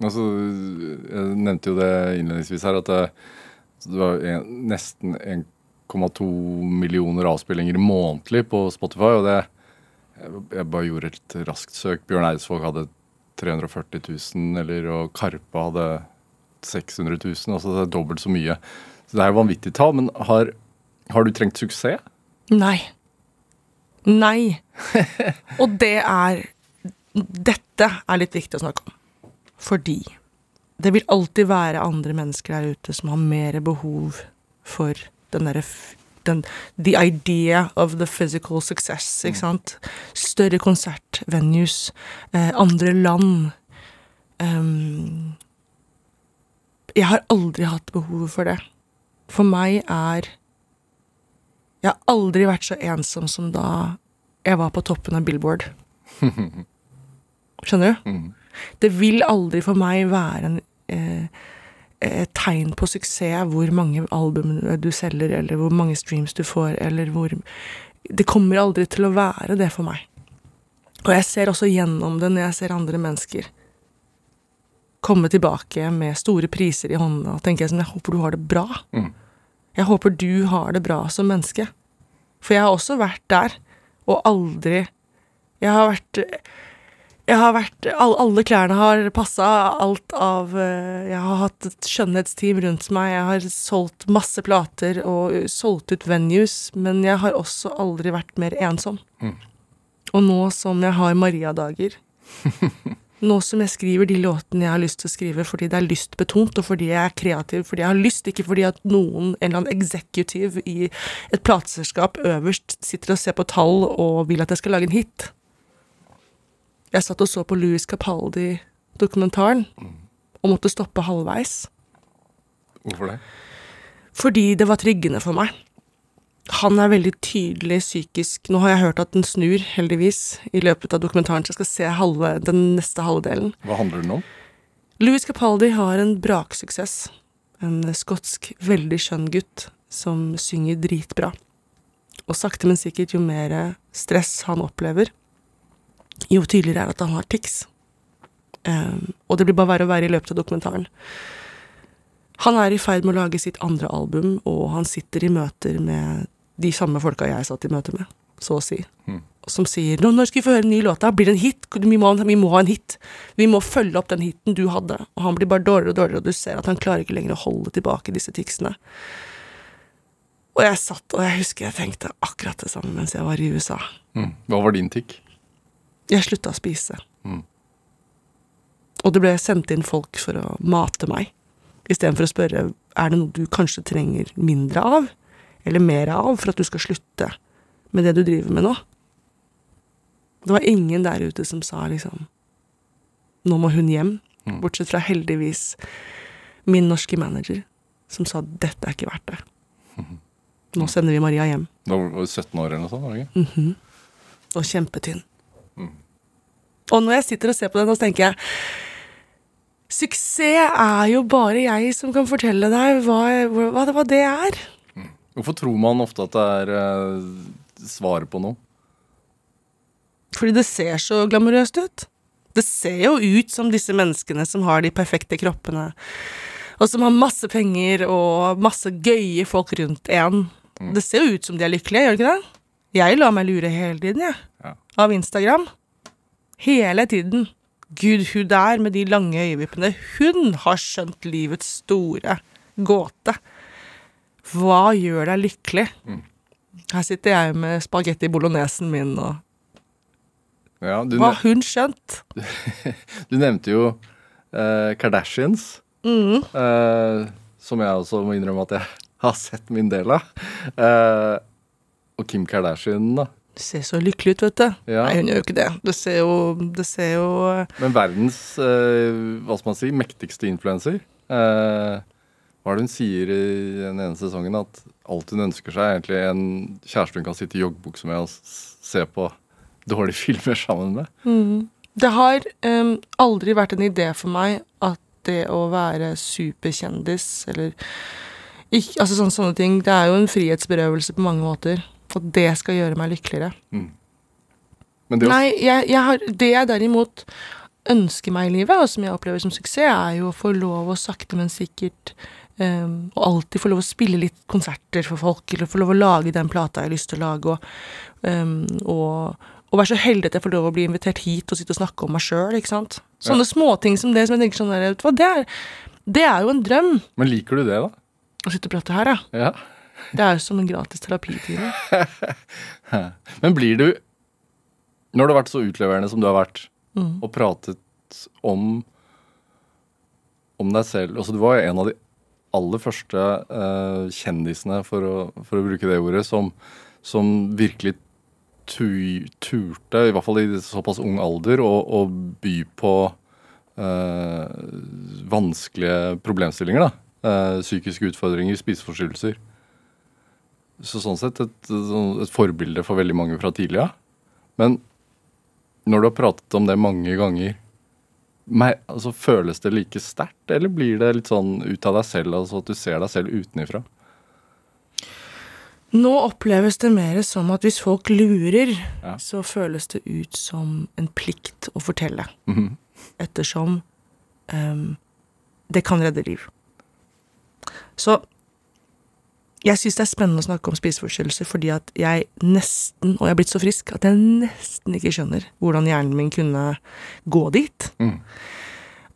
Altså, jeg nevnte jo det innledningsvis her, at det, det var en, nesten 1,2 millioner avspillinger månedlig på Spotify. Og det Jeg, jeg bare gjorde et raskt søk. Bjørn Eidsvåg hadde 340 000, eller, og Karpe hadde 600 000. Altså det er dobbelt så mye. Så det er jo vanvittig tall. Men har, har du trengt suksess? Nei. Nei. *laughs* Og det er Dette er litt viktig å snakke om. Fordi det vil alltid være andre mennesker der ute som har mer behov for den derre den, The idea of the physical success, ikke sant? Større konsertvenues, eh, andre land. Um, jeg har aldri hatt behov for det. For meg er jeg har aldri vært så ensom som da jeg var på toppen av Billboard. Skjønner du? Mm. Det vil aldri for meg være en, eh, et tegn på suksess hvor mange album du selger, eller hvor mange streams du får, eller hvor Det kommer aldri til å være det for meg. Og jeg ser også gjennom det når jeg ser andre mennesker komme tilbake med store priser i hånda, og tenker jeg sånn Jeg håper du har det bra. Mm. Jeg håper du har det bra som menneske. For jeg har også vært der, og aldri Jeg har vært jeg har vært, all, Alle klærne har passa, alt av eh, Jeg har hatt et skjønnhetsteam rundt meg, jeg har solgt masse plater og eh, solgt ut venues, men jeg har også aldri vært mer ensom. Mm. Og nå som jeg har Maria-dager *laughs* Nå som jeg skriver de låtene jeg har lyst til å skrive fordi det er lystbetont, og fordi jeg er kreativ, fordi jeg har lyst, ikke fordi at noen, en eller annen executive i et plateselskap øverst, sitter og ser på tall og vil at jeg skal lage en hit. Jeg satt og så på Louis Capaldi-dokumentaren og måtte stoppe halvveis. Hvorfor det? Fordi det var tryggende for meg. Han er veldig tydelig psykisk Nå har jeg hørt at den snur, heldigvis, i løpet av dokumentaren, så jeg skal se halve, den neste halvdelen. Hva handler den om? Louis Capaldi har en braksuksess. En skotsk, veldig skjønn gutt som synger dritbra. Og sakte, men sikkert, jo mer stress han opplever, jo tydeligere er det at han har tics. Um, og det blir bare verre og verre i løpet av dokumentaren. Han er i ferd med å lage sitt andre album, og han sitter i møter med de samme folka jeg satt i møte med, så å si. Mm. Som sier nå, 'Når skal vi få høre en ny låt? da? Blir det en hit? Vi må, vi må ha en hit. Vi må følge opp den hiten du hadde.' Og han blir bare dårligere og dårligere, og du ser at han klarer ikke lenger å holde tilbake disse ticsene. Og jeg satt, og jeg husker jeg tenkte akkurat det samme mens jeg var i USA. Mm. Hva var din tikk? Jeg slutta å spise. Mm. Og det ble sendt inn folk for å mate meg, istedenfor å spørre er det noe du kanskje trenger mindre av, eller mer av for at du skal slutte med det du driver med nå. Det var ingen der ute som sa liksom Nå må hun hjem. Mm. Bortsett fra heldigvis min norske manager, som sa dette er ikke verdt det. Nå sender vi Maria hjem. Da var du 17 år eller noe sånt? var det ikke? Mhm. Og kjempetynn. Og når jeg sitter og ser på den, så tenker jeg Suksess er jo bare jeg som kan fortelle deg hva, hva, hva det er. Hvorfor tror man ofte at det er uh, svaret på noe? Fordi det ser så glamorøst ut. Det ser jo ut som disse menneskene som har de perfekte kroppene, og som har masse penger og masse gøye folk rundt en. Det ser jo ut som de er lykkelige, gjør det ikke det? Jeg lar meg lure hele tiden, jeg. Ja. Av Instagram. Hele tiden. Gud, hun der med de lange øyevippene, hun har skjønt livets store gåte. Hva gjør deg lykkelig? Her sitter jeg med spagetti bolognesen min og Ja, du, Hva har hun skjønt? *laughs* du nevnte jo eh, Kardashians, Mm. eh, som jeg også må innrømme at jeg *laughs* har sett min del av. Eh, og Kim Kardashian, da. Det ser så lykkelig ut, vet du. Ja. Nei, hun gjør jo ikke det. Det ser jo, det ser jo Men verdens eh, hva skal man si, mektigste influenser. Eh, hva er det hun sier i den ene sesongen? At alt hun ønsker seg, er egentlig en kjæreste hun kan sitte i joggebukse med og se på dårlige *laughs* filmer sammen med. Det har um, aldri vært en idé for meg at det å være superkjendis eller ikke, Altså sånne, sånne ting. Det er jo en frihetsberøvelse på mange måter. At det skal gjøre meg lykkeligere. Men det å Nei, jeg, jeg har, det jeg derimot ønsker meg i livet, og som jeg opplever som suksess, er jo å få lov å sakte, men sikkert um, Og alltid få lov å spille litt konserter for folk, eller få lov å lage den plata jeg har lyst til å lage, og, um, og, og være så heldig at jeg får lov å bli invitert hit og sitte og snakke om meg sjøl. Sånne småting som det som jeg tenker sånn der, hva, det er, det er jo en drøm. Men liker du det, da? Å sitte og prate her, ja. Ja. Det er jo som en gratis terapitime. *laughs* Men blir du Når du har vært så utleverende som du har vært, Mm. og pratet om om deg selv altså Du var en av de aller første uh, kjendisene, for å, for å bruke det ordet, som, som virkelig tu, turte, i hvert fall i såpass ung alder, å, å by på uh, vanskelige problemstillinger. Eh, psykiske utfordringer, spiseforstyrrelser. Så sånn sett et, et forbilde for veldig mange fra tidlig av. Men når du har pratet om det mange ganger, meg, altså, føles det like sterkt, eller blir det litt sånn ut av deg selv, altså at du ser deg selv utenifra? Nå oppleves det mer som at hvis folk lurer, Ja. så føles det ut som en plikt å fortelle. Mhm. Ettersom um, det kan redde liv. Så jeg syns det er spennende å snakke om spiseforstyrrelser fordi at jeg nesten, og jeg er blitt så frisk, at jeg nesten ikke skjønner hvordan hjernen min kunne gå dit. Mm.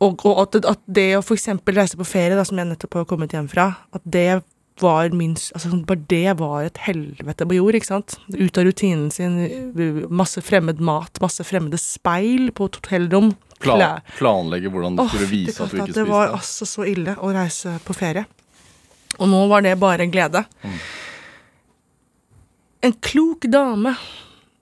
Og, og at, at det å eksempel reise på ferie, da, som jeg nettopp har kommet hjem fra, at det var min altså, sånn, Bare det var et helvete på jord, ikke sant? Ut av rutinen sin, masse fremmed mat, masse fremmede speil på et hotellrom. Pla planlegge hvordan du skulle oh, vise at du ikke spiste. Det var altså så ille å reise på ferie. Og nå var det bare glede. Mm. En klok dame,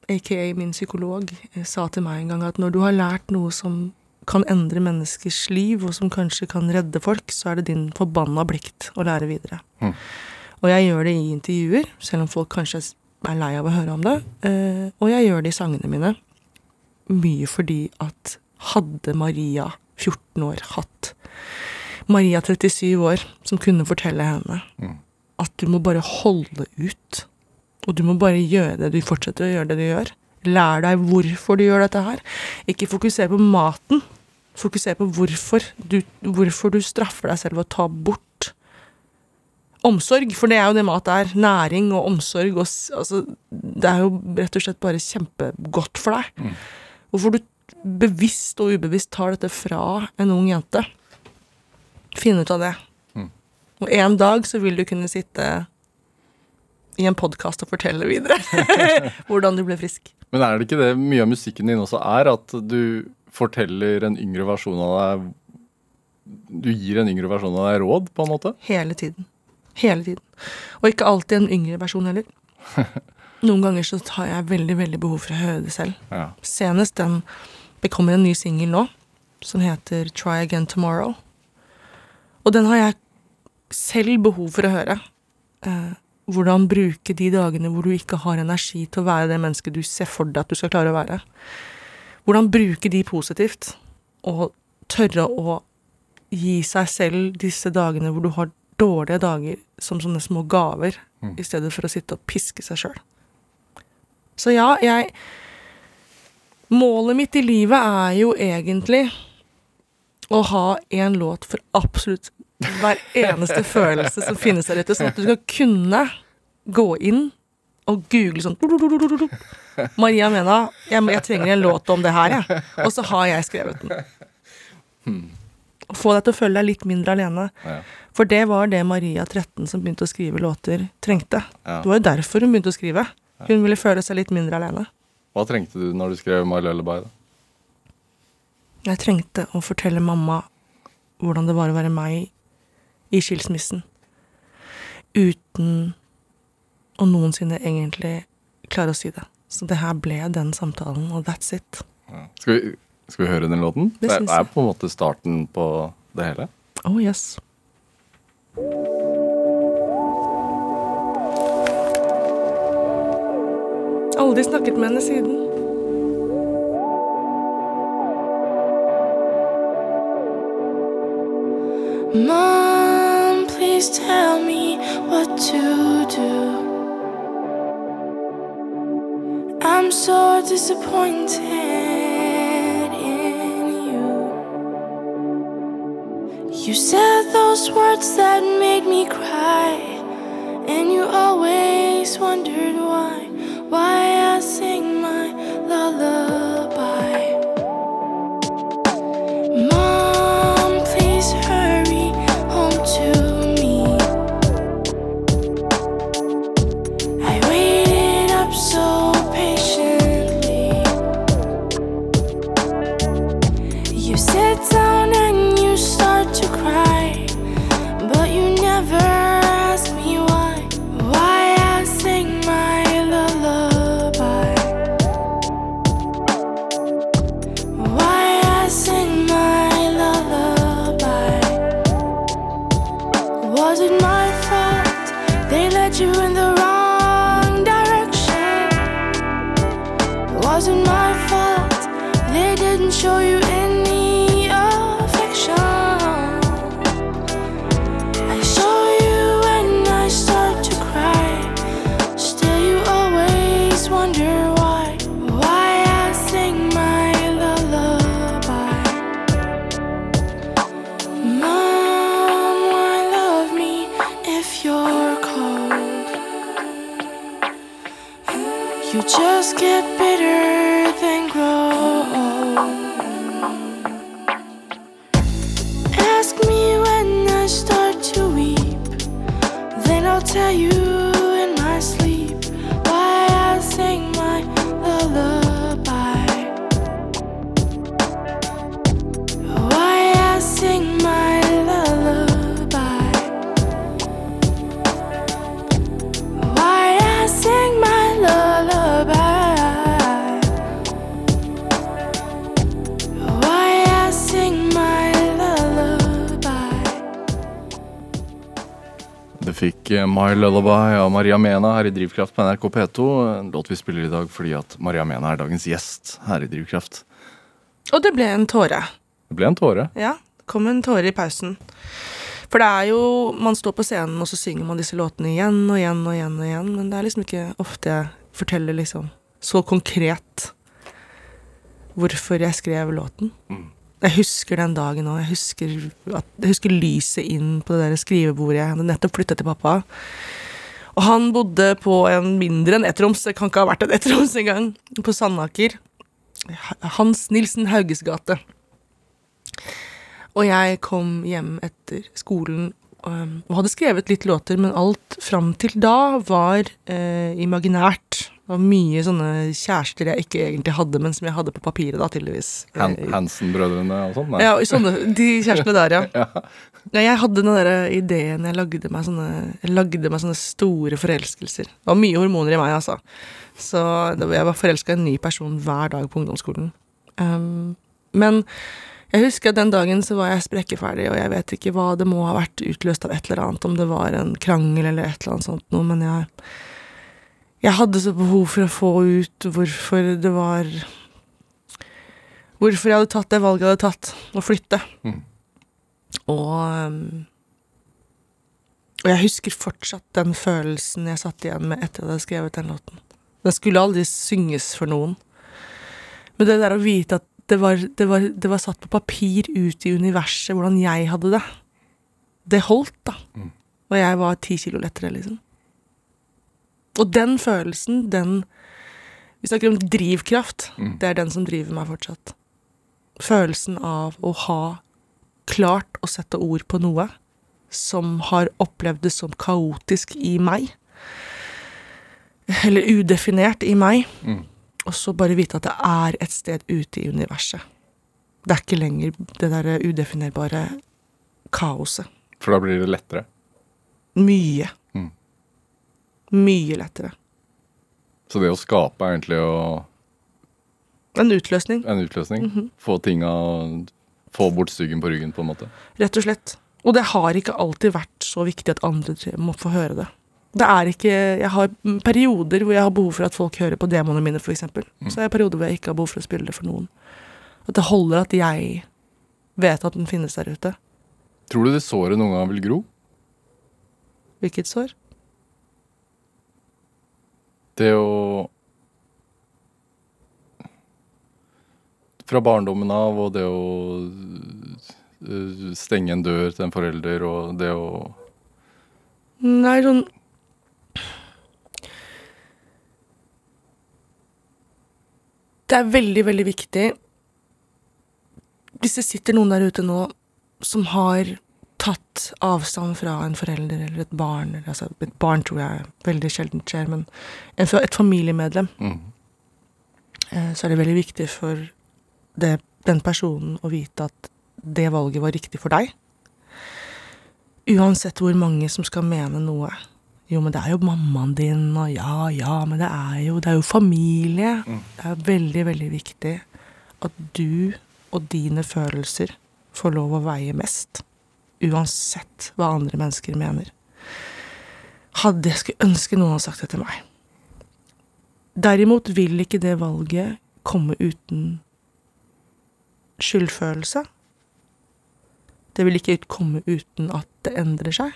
aka min psykolog, eh, sa til meg en gang at når du har lært noe som kan endre menneskers liv, og som kanskje kan redde folk, så er det din forbanna plikt å lære videre. Mm. Og jeg gjør det i intervjuer, selv om folk kanskje er lei av å høre om det. eh, Og jeg gjør det i sangene mine. Mye fordi at hadde Maria, 14 år, hatt Maria, 37 år, som kunne fortelle henne Mm. at du må bare holde ut. Og du må bare gjøre det du fortsetter å gjøre det du gjør. Lær deg hvorfor du gjør dette her. Ikke fokuser på maten. Fokuser på hvorfor du, hvorfor du straffer deg selv ved å ta bort omsorg. For det er jo det mat er. Næring og omsorg. Og, altså, det er jo rett og slett bare kjempegodt for deg. Mm. Hvorfor du bevisst og ubevisst tar dette fra en ung jente. Finn ut av det. Mm. Og en dag så vil du kunne sitte i en podkast og fortelle videre *laughs* hvordan du ble frisk. Men er det ikke det mye av musikken din også er, at du forteller en yngre versjon av deg Du gir en yngre versjon av deg råd, på en måte? Hele tiden. Hele tiden. Og ikke alltid en yngre versjon heller. *laughs* Noen ganger så har jeg veldig, veldig behov for å høre det selv. Ja. Senest den Det kommer en ny singel nå som heter Try Again Tomorrow. Og den har jeg selv behov for å høre. Eh, hvordan bruke de dagene hvor du ikke har energi til å være det mennesket du ser for deg at du skal klare å være. Hvordan bruke de positivt, og tørre å gi seg selv disse dagene hvor du har dårlige dager, som sånne små gaver, i stedet for å sitte og piske seg sjøl. Så ja, jeg Målet mitt i livet er jo egentlig å ha én låt for absolutt hver eneste følelse som finnes der ute, sånn at du skal kunne gå inn og google sånn *laughs* Maria Mena, jeg, jeg trenger en låt om det her, jeg. Og så har jeg skrevet den. Få deg til å føle deg litt mindre alene. Ja. For det var det Maria 13 som begynte å skrive låter, trengte. Ja. Det var jo derfor hun begynte å skrive. Hun ville føle seg litt mindre alene. Hva trengte du når du skrev My Lullaby? da? Jeg trengte å fortelle mamma hvordan det var å være meg i skilsmissen. Uten å noensinne egentlig klare å si det. Så det her ble den samtalen, og that's it. Skal, vi, skal vi høre den låten? Det Det er på en måte starten på det hele. Oh yes. Aldri snakket med henne siden. Mom, please tell me what to do. I'm so disappointed in you. You said those words that made me cry, and you always wondered why. Why I sing my lullaby. My Lullaby av Maria Mena her i Drivkraft på NRK P2. En låt vi spiller i dag fordi at Maria Mena er dagens gjest her i Drivkraft. Og det ble en tåre. Det ble en tåre. Ja, det kom en tåre i pausen. For det er jo Man står på scenen, og så synger man disse låtene igjen og igjen og igjen, og igjen men det er liksom ikke ofte jeg forteller liksom så konkret hvorfor jeg skrev låten. Jeg husker den dagen òg. Jeg, husker jeg husker lyset inn på det der skrivebordet. Jeg hadde nettopp flytta til pappa. Og han bodde på en mindre enn ettroms, det kan ikke ha vært en ettroms engang, på Sandaker. Hans Nilsen Hauges gate. Og jeg kom hjem etter skolen og hadde skrevet litt låter, men alt fram til da var eh, imaginært. Det var mye sånne kjærester jeg ikke egentlig hadde, men som jeg hadde på papiret, da, tydeligvis. Han Eh, Hansen-brødrene og sånn? Ja, sånne, de kjærestene der, ja. *laughs* Ja. Ja, jeg hadde den der ideen Jeg lagde meg sånne Jeg lagde meg sånne store forelskelser. Det var mye hormoner i meg, altså. Så jeg var forelska i en ny person hver dag på ungdomsskolen. Um, men jeg husker at den dagen så var jeg sprekkeferdig, og jeg vet ikke hva det må ha vært utløst av et eller annet, om det var en krangel eller et eller annet sånt noe, men jeg Jeg hadde så behov for å få ut hvorfor det var Hvorfor jeg hadde tatt det valget jeg hadde tatt, å flytte. Mm. Og um, Og jeg husker fortsatt den følelsen jeg satt igjen med etter at jeg hadde skrevet den låten. Den skulle aldri synges for noen. Men det der å vite at det var, det var, det var satt på papir ut i universet hvordan jeg hadde det, det holdt, da. Mm. Og jeg var ti kilo lettere, liksom. Og den følelsen, den Vi snakker om drivkraft. Mm. Det er den som driver meg fortsatt. Følelsen av å ha klart å sette ord på noe som har opplevd det som kaotisk i meg. Eller udefinert i meg. Mm. Og så bare vite at det er et sted ute i universet. Det er ikke lenger det derre udefinerbare kaoset. For da blir det lettere. Mye. Mm. Mye lettere. Så det å skape er egentlig å, En utløsning, en utløsning. Mhm. Få tinga Få bort styggen på ryggen, på en måte. rett og slett. Og det har ikke alltid vært så viktig at andre må få høre det. Det er ikke Jeg har mm, perioder hvor jeg har behov for at folk hører på demoene mine, f.eks. Mm. Så har jeg perioder hvor jeg ikke har behov for å spille det for noen. At det holder at jeg vet at den finnes der ute. Tror du det såret noen gang vil gro? Hvilket sår? Det å Fra barndommen av, og det å øh, stenge en dør til en forelder, og det å Nei, sånn Det er veldig, veldig viktig. Hvis det sitter noen der ute nå som har tatt avstand fra en forelder eller et barn eller, altså, Et barn tror jeg veldig sjelden skjer, men en, et familiemedlem, mm, eh, så er det veldig viktig for det, den personen å vite at det valget var riktig for deg. Uansett hvor mange som skal mene noe. Jo, men det er jo mammaen din, og ja, ja, men det er jo, det er jo familie. Mm. Det er veldig, veldig viktig at du og dine følelser får lov å veie mest. Uansett hva andre mennesker mener. Hadde jeg skulle ønske noen hadde sagt det til meg. Derimot vil ikke det valget komme uten skyldfølelse. Det vil ikke komme uten at det endrer seg.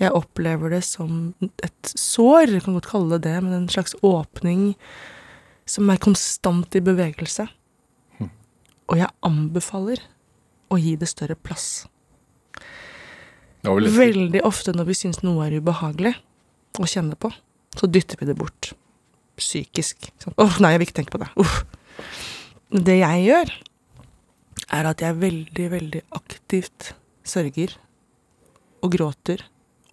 Jeg opplever det som et sår, jeg kan godt kalle det det, men en slags åpning som er konstant i bevegelse. Og jeg anbefaler å gi det større plass. Veldig ofte når vi syns noe er ubehagelig å kjenne på, så dytter vi det bort. Psykisk. Sånn, Åh, nei, jeg vil ikke tenke på det. Uff. Det jeg gjør, er at jeg veldig, veldig aktivt sørger og gråter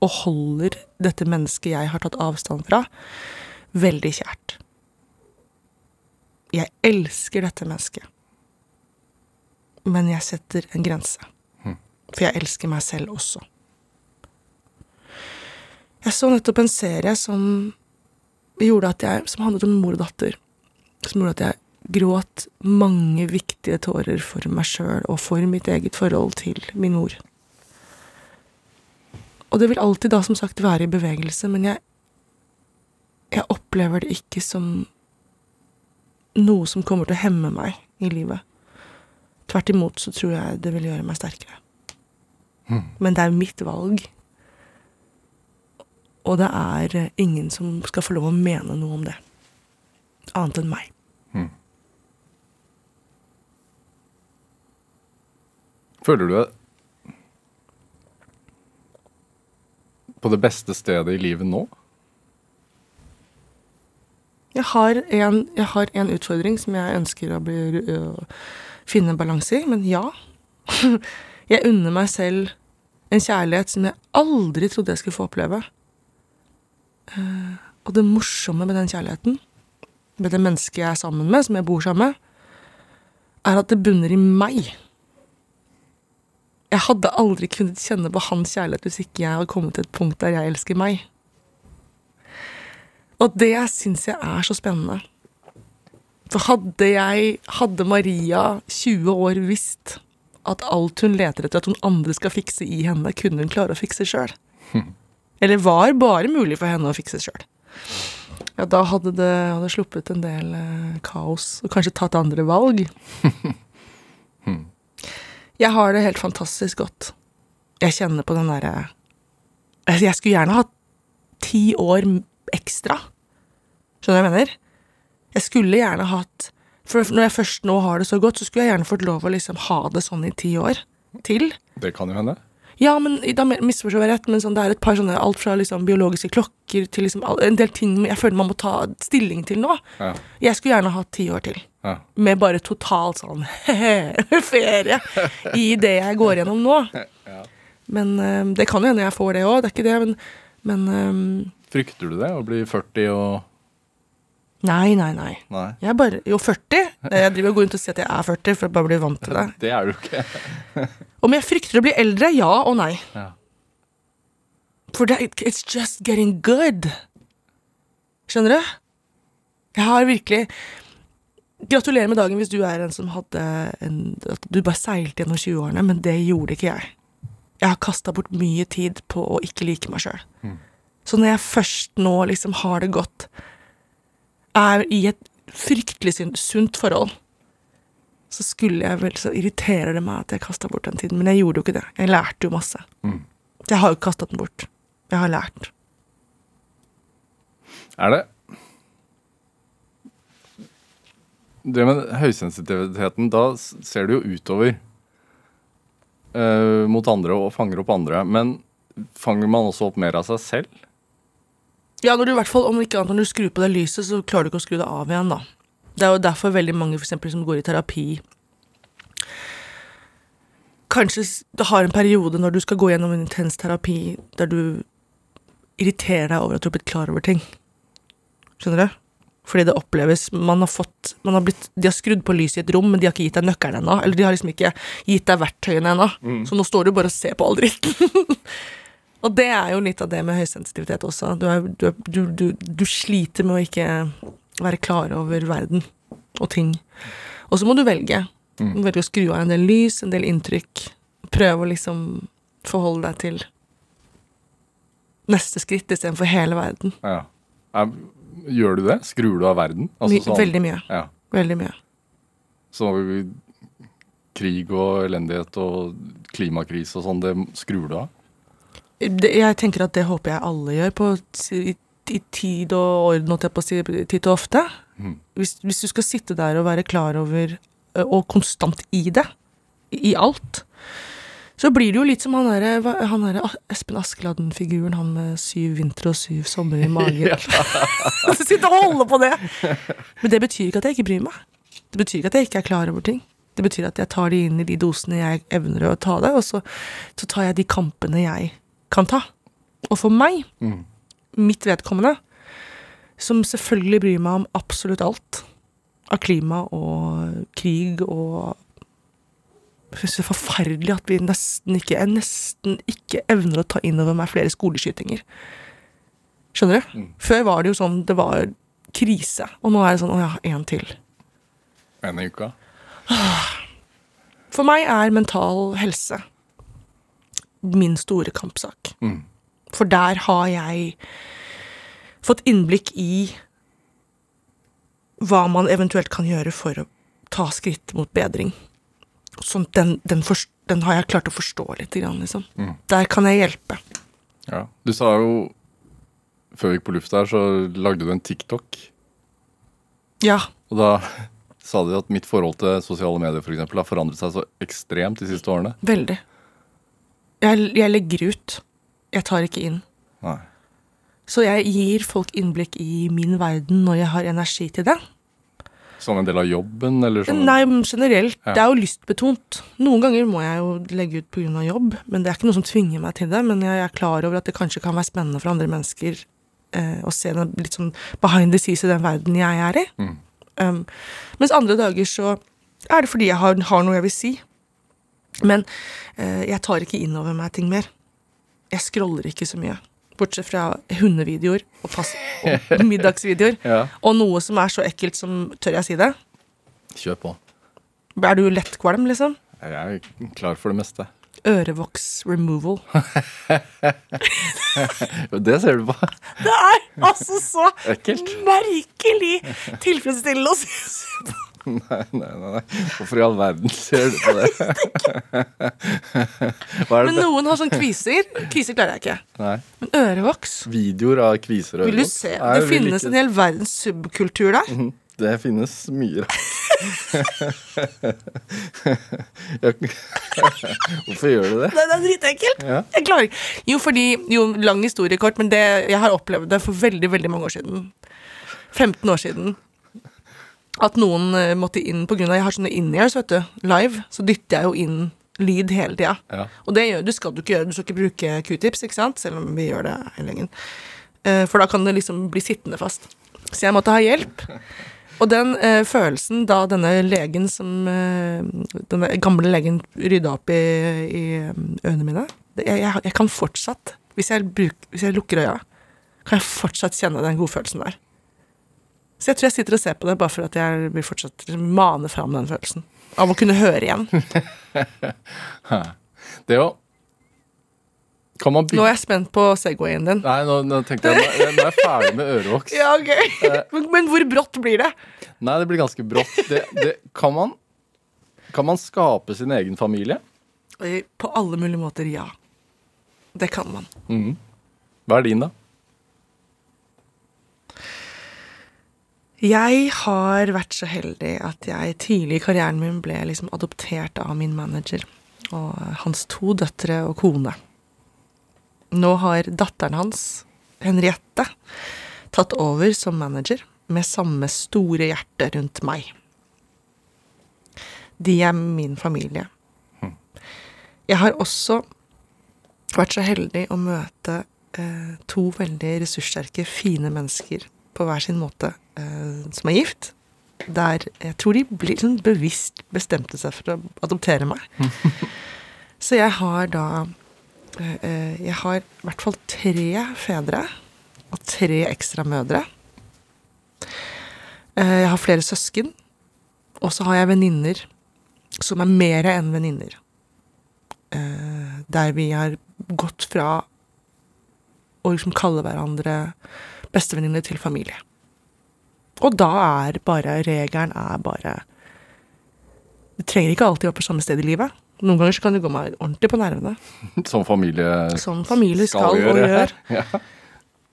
og holder dette mennesket jeg har tatt avstand fra, veldig kjært. Jeg elsker dette mennesket. Men jeg setter en grense. For jeg elsker meg selv også. Jeg så nettopp en serie som gjorde at jeg Som handlet om mor og datter. Som gjorde at jeg gråt mange viktige tårer for meg sjøl og for mitt eget forhold til min mor. Og det vil alltid da som sagt være i bevegelse, men jeg Jeg opplever det ikke som noe som kommer til å hemme meg i livet. Tvert imot så tror jeg det vil gjøre meg sterkere. Men det er mitt valg. Og det er eh, ingen som skal få lov å mene noe om det. Annet enn meg. Føler du deg på det beste stedet i livet nå? Jeg har en, jeg har en utfordring som jeg ønsker å bli, finne en balanse i, men ja. *laughs* Jeg unner meg selv en kjærlighet som jeg aldri trodde jeg skulle få oppleve. Eh, Og det morsomme med den kjærligheten, med det mennesket jeg er sammen med, som jeg bor sammen med, er at det bunner i meg. Jeg hadde aldri kunnet kjenne på hans kjærlighet hvis ikke jeg hadde kommet til et punkt der jeg elsker meg. Og det syns jeg er så spennende. For hadde jeg, hadde Maria 20 år visst at alt hun leter etter at noen andre skal fikse i henne, kunne hun klare å fikse sjøl. Eller var bare mulig for henne å fikse sjøl. Ja, da hadde det hadde sluppet en del eh, kaos, og kanskje tatt andre valg. *laughs* Jeg har det helt fantastisk godt. Jeg kjenner på den derre altså, Jeg skulle gjerne hatt ti år ekstra. Skjønner du hva jeg mener? Jeg skulle gjerne hatt For når jeg først nå har det så godt, så skulle jeg gjerne fått lov å liksom ha det sånn i ti år til. Det kan jo hende. Ja, men da misforstår jeg rett, men sånn, det er et par sånne Alt fra liksom biologiske klokker til liksom en del ting jeg føler man må ta stilling til nå. Ja. Jeg skulle gjerne hatt ti år til. Ja. Med bare totalt sånn *laughs* ferie i det jeg går gjennom nå. Men um, det kan jo hende jeg får det òg, det er ikke det, men, men um, Frykter du det? Å bli 40 og Nei, nei, nei. Nei. Jeg er bare Jo, 40. Jeg driver og går rundt og sier at jeg er 40 for å bare bli vant til det. Det er du ikke. *laughs* Om jeg frykter å bli eldre? Ja og nei. Ja. For det, it's just getting good. Skjønner du? Jeg har virkelig Gratulerer med dagen hvis du er en som hadde en, At du bare seilte gjennom 20-årene, men det gjorde ikke jeg. Jeg har kasta bort mye tid på å ikke like meg sjøl. Så når jeg først nå liksom har det godt, er i et fryktelig sunt forhold, så skulle jeg vel Så irriterer det meg at jeg kasta bort den tiden, men jeg gjorde jo ikke det. Jeg lærte jo masse. Mm. Jeg har jo ikke kasta den bort. Jeg har lært. Er det Det med høysensitiviteten, da ser du jo utover uh, mot andre og fanger opp andre. Men fanger man også opp mer av seg selv? Ja, når du i hvert fall, om ikke annet når du skrur på det lyset, så klarer du ikke å skru det av igjen, da. Det er jo derfor veldig mange for eksempel, som går i terapi Kanskje du har en periode når du skal gå gjennom en intens terapi der du irriterer deg over at du har blitt klar over ting. Skjønner du? Fordi det oppleves Man har fått man har blitt, De har skrudd på lyset i et rom, men de har ikke gitt deg nøkkelen ennå. Eller de har liksom ikke gitt deg verktøyene ennå. Så nå står du bare og ser på all dritten. *laughs* Og det er jo litt av det med høysensitivitet også. Du, er, du, du, du, du sliter med å ikke være klar over verden og ting. Og så må du velge. Du må velge å skru av en del lys, en del inntrykk. Prøve å liksom forholde deg til neste skritt istedenfor hele verden. Ja. Gjør du det? Skrur du av verden? Altså sånn- Veldig mye. Ja. Veldig mye. Så krig og elendighet og klimakrise og sånn, det skrur du av? Det, jeg tenker at det håper jeg alle gjør på, i, i tid og orden, holdt jeg på å si, titt og ofte. Mm. Hvis, hvis du skal sitte der og være klar over, og konstant i det, i alt, så blir det jo litt som han derre Espen Askeladden-figuren, han med syv vintre og syv somre i magen. *laughs* *laughs* Sitte og holde på det! Men det betyr ikke at jeg ikke bryr meg. Det betyr ikke at jeg ikke er klar over ting. Det betyr at jeg tar det inn i de dosene jeg evner å ta det, og så, så tar jeg de kampene jeg kan ta. Og for meg, Mm. mitt vedkommende, som selvfølgelig bryr meg om absolutt alt av klima og krig og Jeg synes det er forferdelig at vi nesten ikke, jeg nesten ikke evner å ta inn over meg flere skoleskytinger. Skjønner du? Mm. Før var det jo sånn det var krise, og nå er det sånn å ja, en til. En i uka? For meg er mental helse min store kampsak. Mm. For der har jeg fått innblikk i hva man eventuelt kan gjøre for å ta skritt mot bedring. Sånn, den, den, forst- den har jeg klart å forstå litt, grann, liksom. Mm. Der kan jeg hjelpe. Ja. Du sa jo Før vi gikk på lufta her, så lagde du en TikTok. Ja. Og da *laughs* sa du at mitt forhold til sosiale medier for eksempel, har forandret seg så ekstremt de siste årene. Veldig. Jeg, jeg legger ut. Jeg tar ikke inn. Nei. Så jeg gir folk innblikk i min verden når jeg har energi til det. Som en del av jobben, eller sånn? Nei, generelt. Ja. Det er jo lystbetont. Noen ganger må jeg jo legge ut pga. jobb, men det er ikke noe som tvinger meg til det. Men jeg er klar over at det kanskje kan være spennende for andre mennesker eh, å se den litt sånn behind the scenes i den verden jeg er i. Um, mens andre dager så er det fordi jeg har, har noe jeg vil si. Men eh, jeg tar ikke inn over meg ting mer. Jeg scroller ikke så mye. Bortsett fra hundevideoer og, pass, og *laughs* middagsvideoer. Ja. Og noe som er så ekkelt som Tør jeg si det? Kjør på. Er du lettkvalm, liksom? Jeg er klar for det meste. Ørevoks removal. *laughs* Det ser du på. Det er altså så Ekkelt. merkelig tilfredsstillende å se på. *laughs* Nei, nei, nei. Hvorfor i all verden ser du på det? *laughs* Er Men noen har sånn kviser. Kviser klarer jeg ikke. Nei. Men ørevoks Videoer av kviser og Vil du se? Nei, Det finnes ikke. en hel verdens subkultur der. Mhm. Det finnes mye *laughs* rart. Hvorfor gjør du det? Det er dritekkelt. Ja. Jeg klarer ikke. Jo, fordi Jo, lang historie kort, men det, jeg har opplevd det for veldig, veldig mange år siden. 15 år siden. At noen eh, måtte inn av Jeg har sånne in-ears, vet du. Live. Så dytter jeg jo inn lyd hele tida. Ja. Og det gjør, du skal du ikke gjøre. Du skal ikke bruke q-tips, ikke sant? Selv om vi gjør det hele gjengen. Eh, For da kan det liksom bli sittende fast. Så jeg måtte ha hjelp. Og den eh, følelsen da denne legen som eh, Denne gamle legen rydda opp i, i um, ørene mine det, jeg, jeg kan fortsatt, hvis jeg, bruk, hvis jeg lukker øya, kan jeg fortsatt kjenne den godfølelsen der. Så jeg tror jeg sitter og ser på det bare for at jeg vil fortsatt mane fram den følelsen. Av å kunne høre igjen. *laughs* Det Kan man Nå er jeg spent på Segwayen din. Nei, nå, nå tenkte jeg Nå nå er jeg ferdig med ørevoks. *laughs* Ja, ok. Men, men hvor brått blir det? Nei, det blir ganske brått. Det, det, kan man Kan man skape sin egen familie? På alle mulige måter, ja. Det kan man. Mm. Hva er din, da? Jeg har vært så heldig at jeg tidlig i karrieren min ble liksom adoptert av min manager og hans to døtre og kone. Nå har datteren hans, Henriette, tatt over som manager med samme store hjerte rundt meg. De er min familie. Jeg har også vært så heldig å møte eh, to veldig ressurssterke, fine mennesker på hver sin måte eh, som er gift. Der jeg tror de blir sånn bevisst bestemte seg for å adoptere meg. *laughs* Så jeg har da eh, eh, Jeg har i hvert fall tre fedre og tre ekstra mødre. Eh, jeg har flere søsken. Og så har jeg venninner som er mer enn venninner. Eh, der vi har gått fra å liksom kalle hverandre bestevenninner til familie. Og da er bare regelen er bare Det trenger ikke alltid å være på samme sted i livet. Noen ganger så kan det gå meg ordentlig på nervene. *laughs* Som familie Som familie skal, og gjør. *laughs* Ja.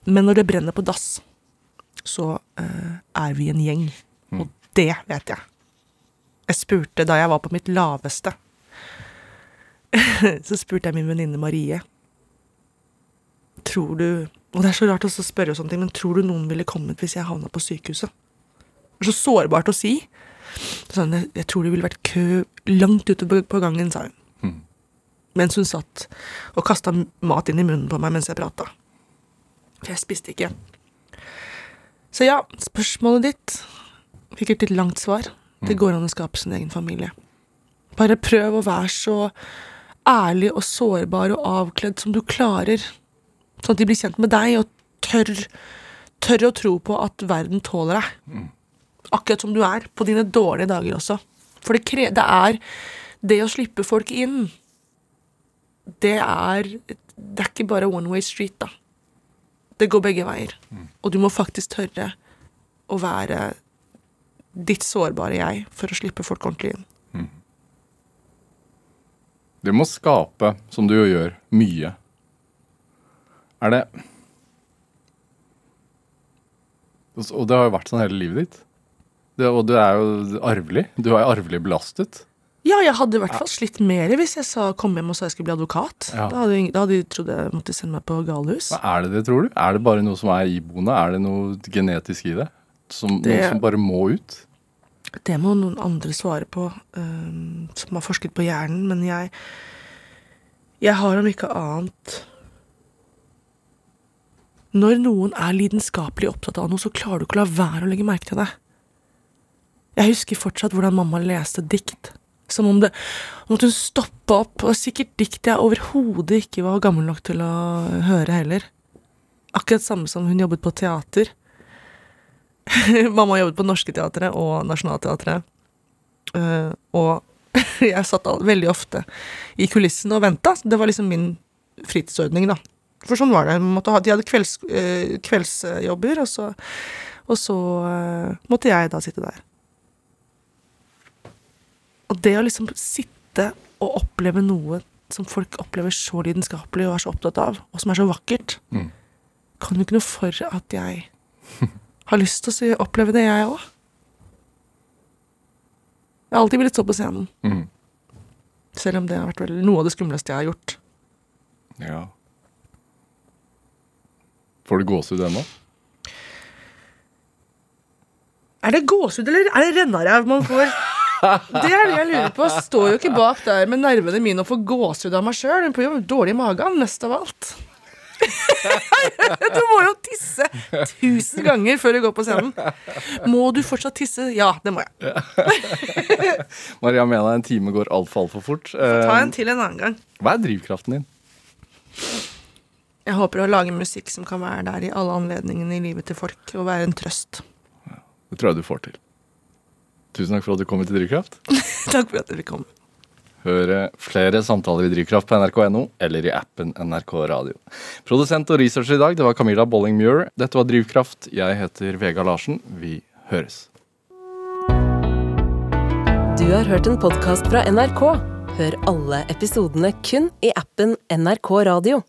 Men når det brenner på dass, så uh, er vi en gjeng. Og det vet jeg. Jeg spurte da jeg var på mitt laveste, *laughs* så spurte jeg min venninne Marie Tror du Og det er så rart å spørre, og sånne ting, men tror du noen ville kommet hvis jeg havna på sykehuset? Det er så sårbart å si. Sånn, jeg, jeg tror det ville vært kø langt ute på, på gangen, sa hun. Mm. Mens hun satt og kasta mat inn i munnen på meg mens jeg prata. For jeg spiste ikke. Så ja, spørsmålet ditt fikk et litt langt svar. Det går an å skape sin egen familie. Bare prøv å være så ærlig og sårbar og avkledd som du klarer. Sånn at de blir kjent med deg og tør, tør å tro på at verden tåler deg. Akkurat som du er, på dine dårlige dager også. For det, det er det å slippe folk inn Det er Det er ikke bare one way street, da. Det går begge veier. Og du må faktisk tørre å være ditt sårbare jeg for å slippe folk ordentlig inn. Det må skape, som du jo gjør, mye. Er det Og det har jo vært sånn hele livet ditt. Det, og du er jo arvelig. Du er arvelig belastet. Ja, jeg hadde i hvert fall slitt mer hvis jeg sa, kom hjem og sa jeg skulle bli advokat. Ja. Da, hadde, da hadde de trodd jeg måtte sende meg på galehus. Hva er det det, tror du? Er det bare noe som er iboende? Er det noe genetisk i det? Som, Det- Noe som bare må ut? Det må noen andre svare på, um, som har forsket på hjernen, men jeg Jeg har om ikke annet Når noen er lidenskapelig opptatt av noe, så klarer du ikke å la være å legge merke til det. Jeg husker fortsatt hvordan mamma leste dikt. Som om det om at hun stoppa opp, og sikkert dikt jeg overhodet ikke var gammel nok til å høre heller. Akkurat samme som hun jobbet på teater. *laughs* mamma jobbet på Norske Teatret og Nationaltheatret. Uh, og *laughs* jeg satt veldig ofte i kulissene og venta. Det var liksom min fritidsordning, da. For sånn var det. De hadde kvelds, eh, kveldsjobber, og så, og så eh, måtte jeg da sitte der. Og det å liksom sitte og oppleve noe som folk opplever så lidenskapelig og er så opptatt av, og som er så vakkert, Mm. kan jo ikke noe for at jeg *laughs* har lyst til å oppleve det, jeg òg. Jeg har alltid villet stå på scenen, Mm. selv om det har vært vel noe av det skumleste jeg har gjort. Ja. Får du gåsehud ennå? Er det gåsehud, eller er det rennaræv man får? Det er det jeg lurer på. Står jo ikke bak der med nervene mine og får gåsehud av meg sjøl. Hun får dårlig i magen, mest av alt. *laughs* Du må jo tisse tusen ganger før du går på scenen. Må du fortsatt tisse? Ja, det må jeg. *laughs* Maria Mena, en time går altfor altfor fort. Ta en Eh, til en annen gang. Hva er drivkraften din? Jeg håper å lage musikk som kan være der i alle anledningene i livet til folk, og være en trøst. Det tror jeg du får til. Tusen takk for at du kom hit til Drivkraft. *laughs* Takk for at dere kom. Høre flere samtaler i Drivkraft på nrk.no eller i appen NRK Radio. Produsent og researcher i dag det var Camilla Bolling-Muir. Dette var Drivkraft. Jeg heter Vega Larsen. Vi høres. Du har hørt en podkast fra NRK. Hør alle episodene kun i appen NRK Radio.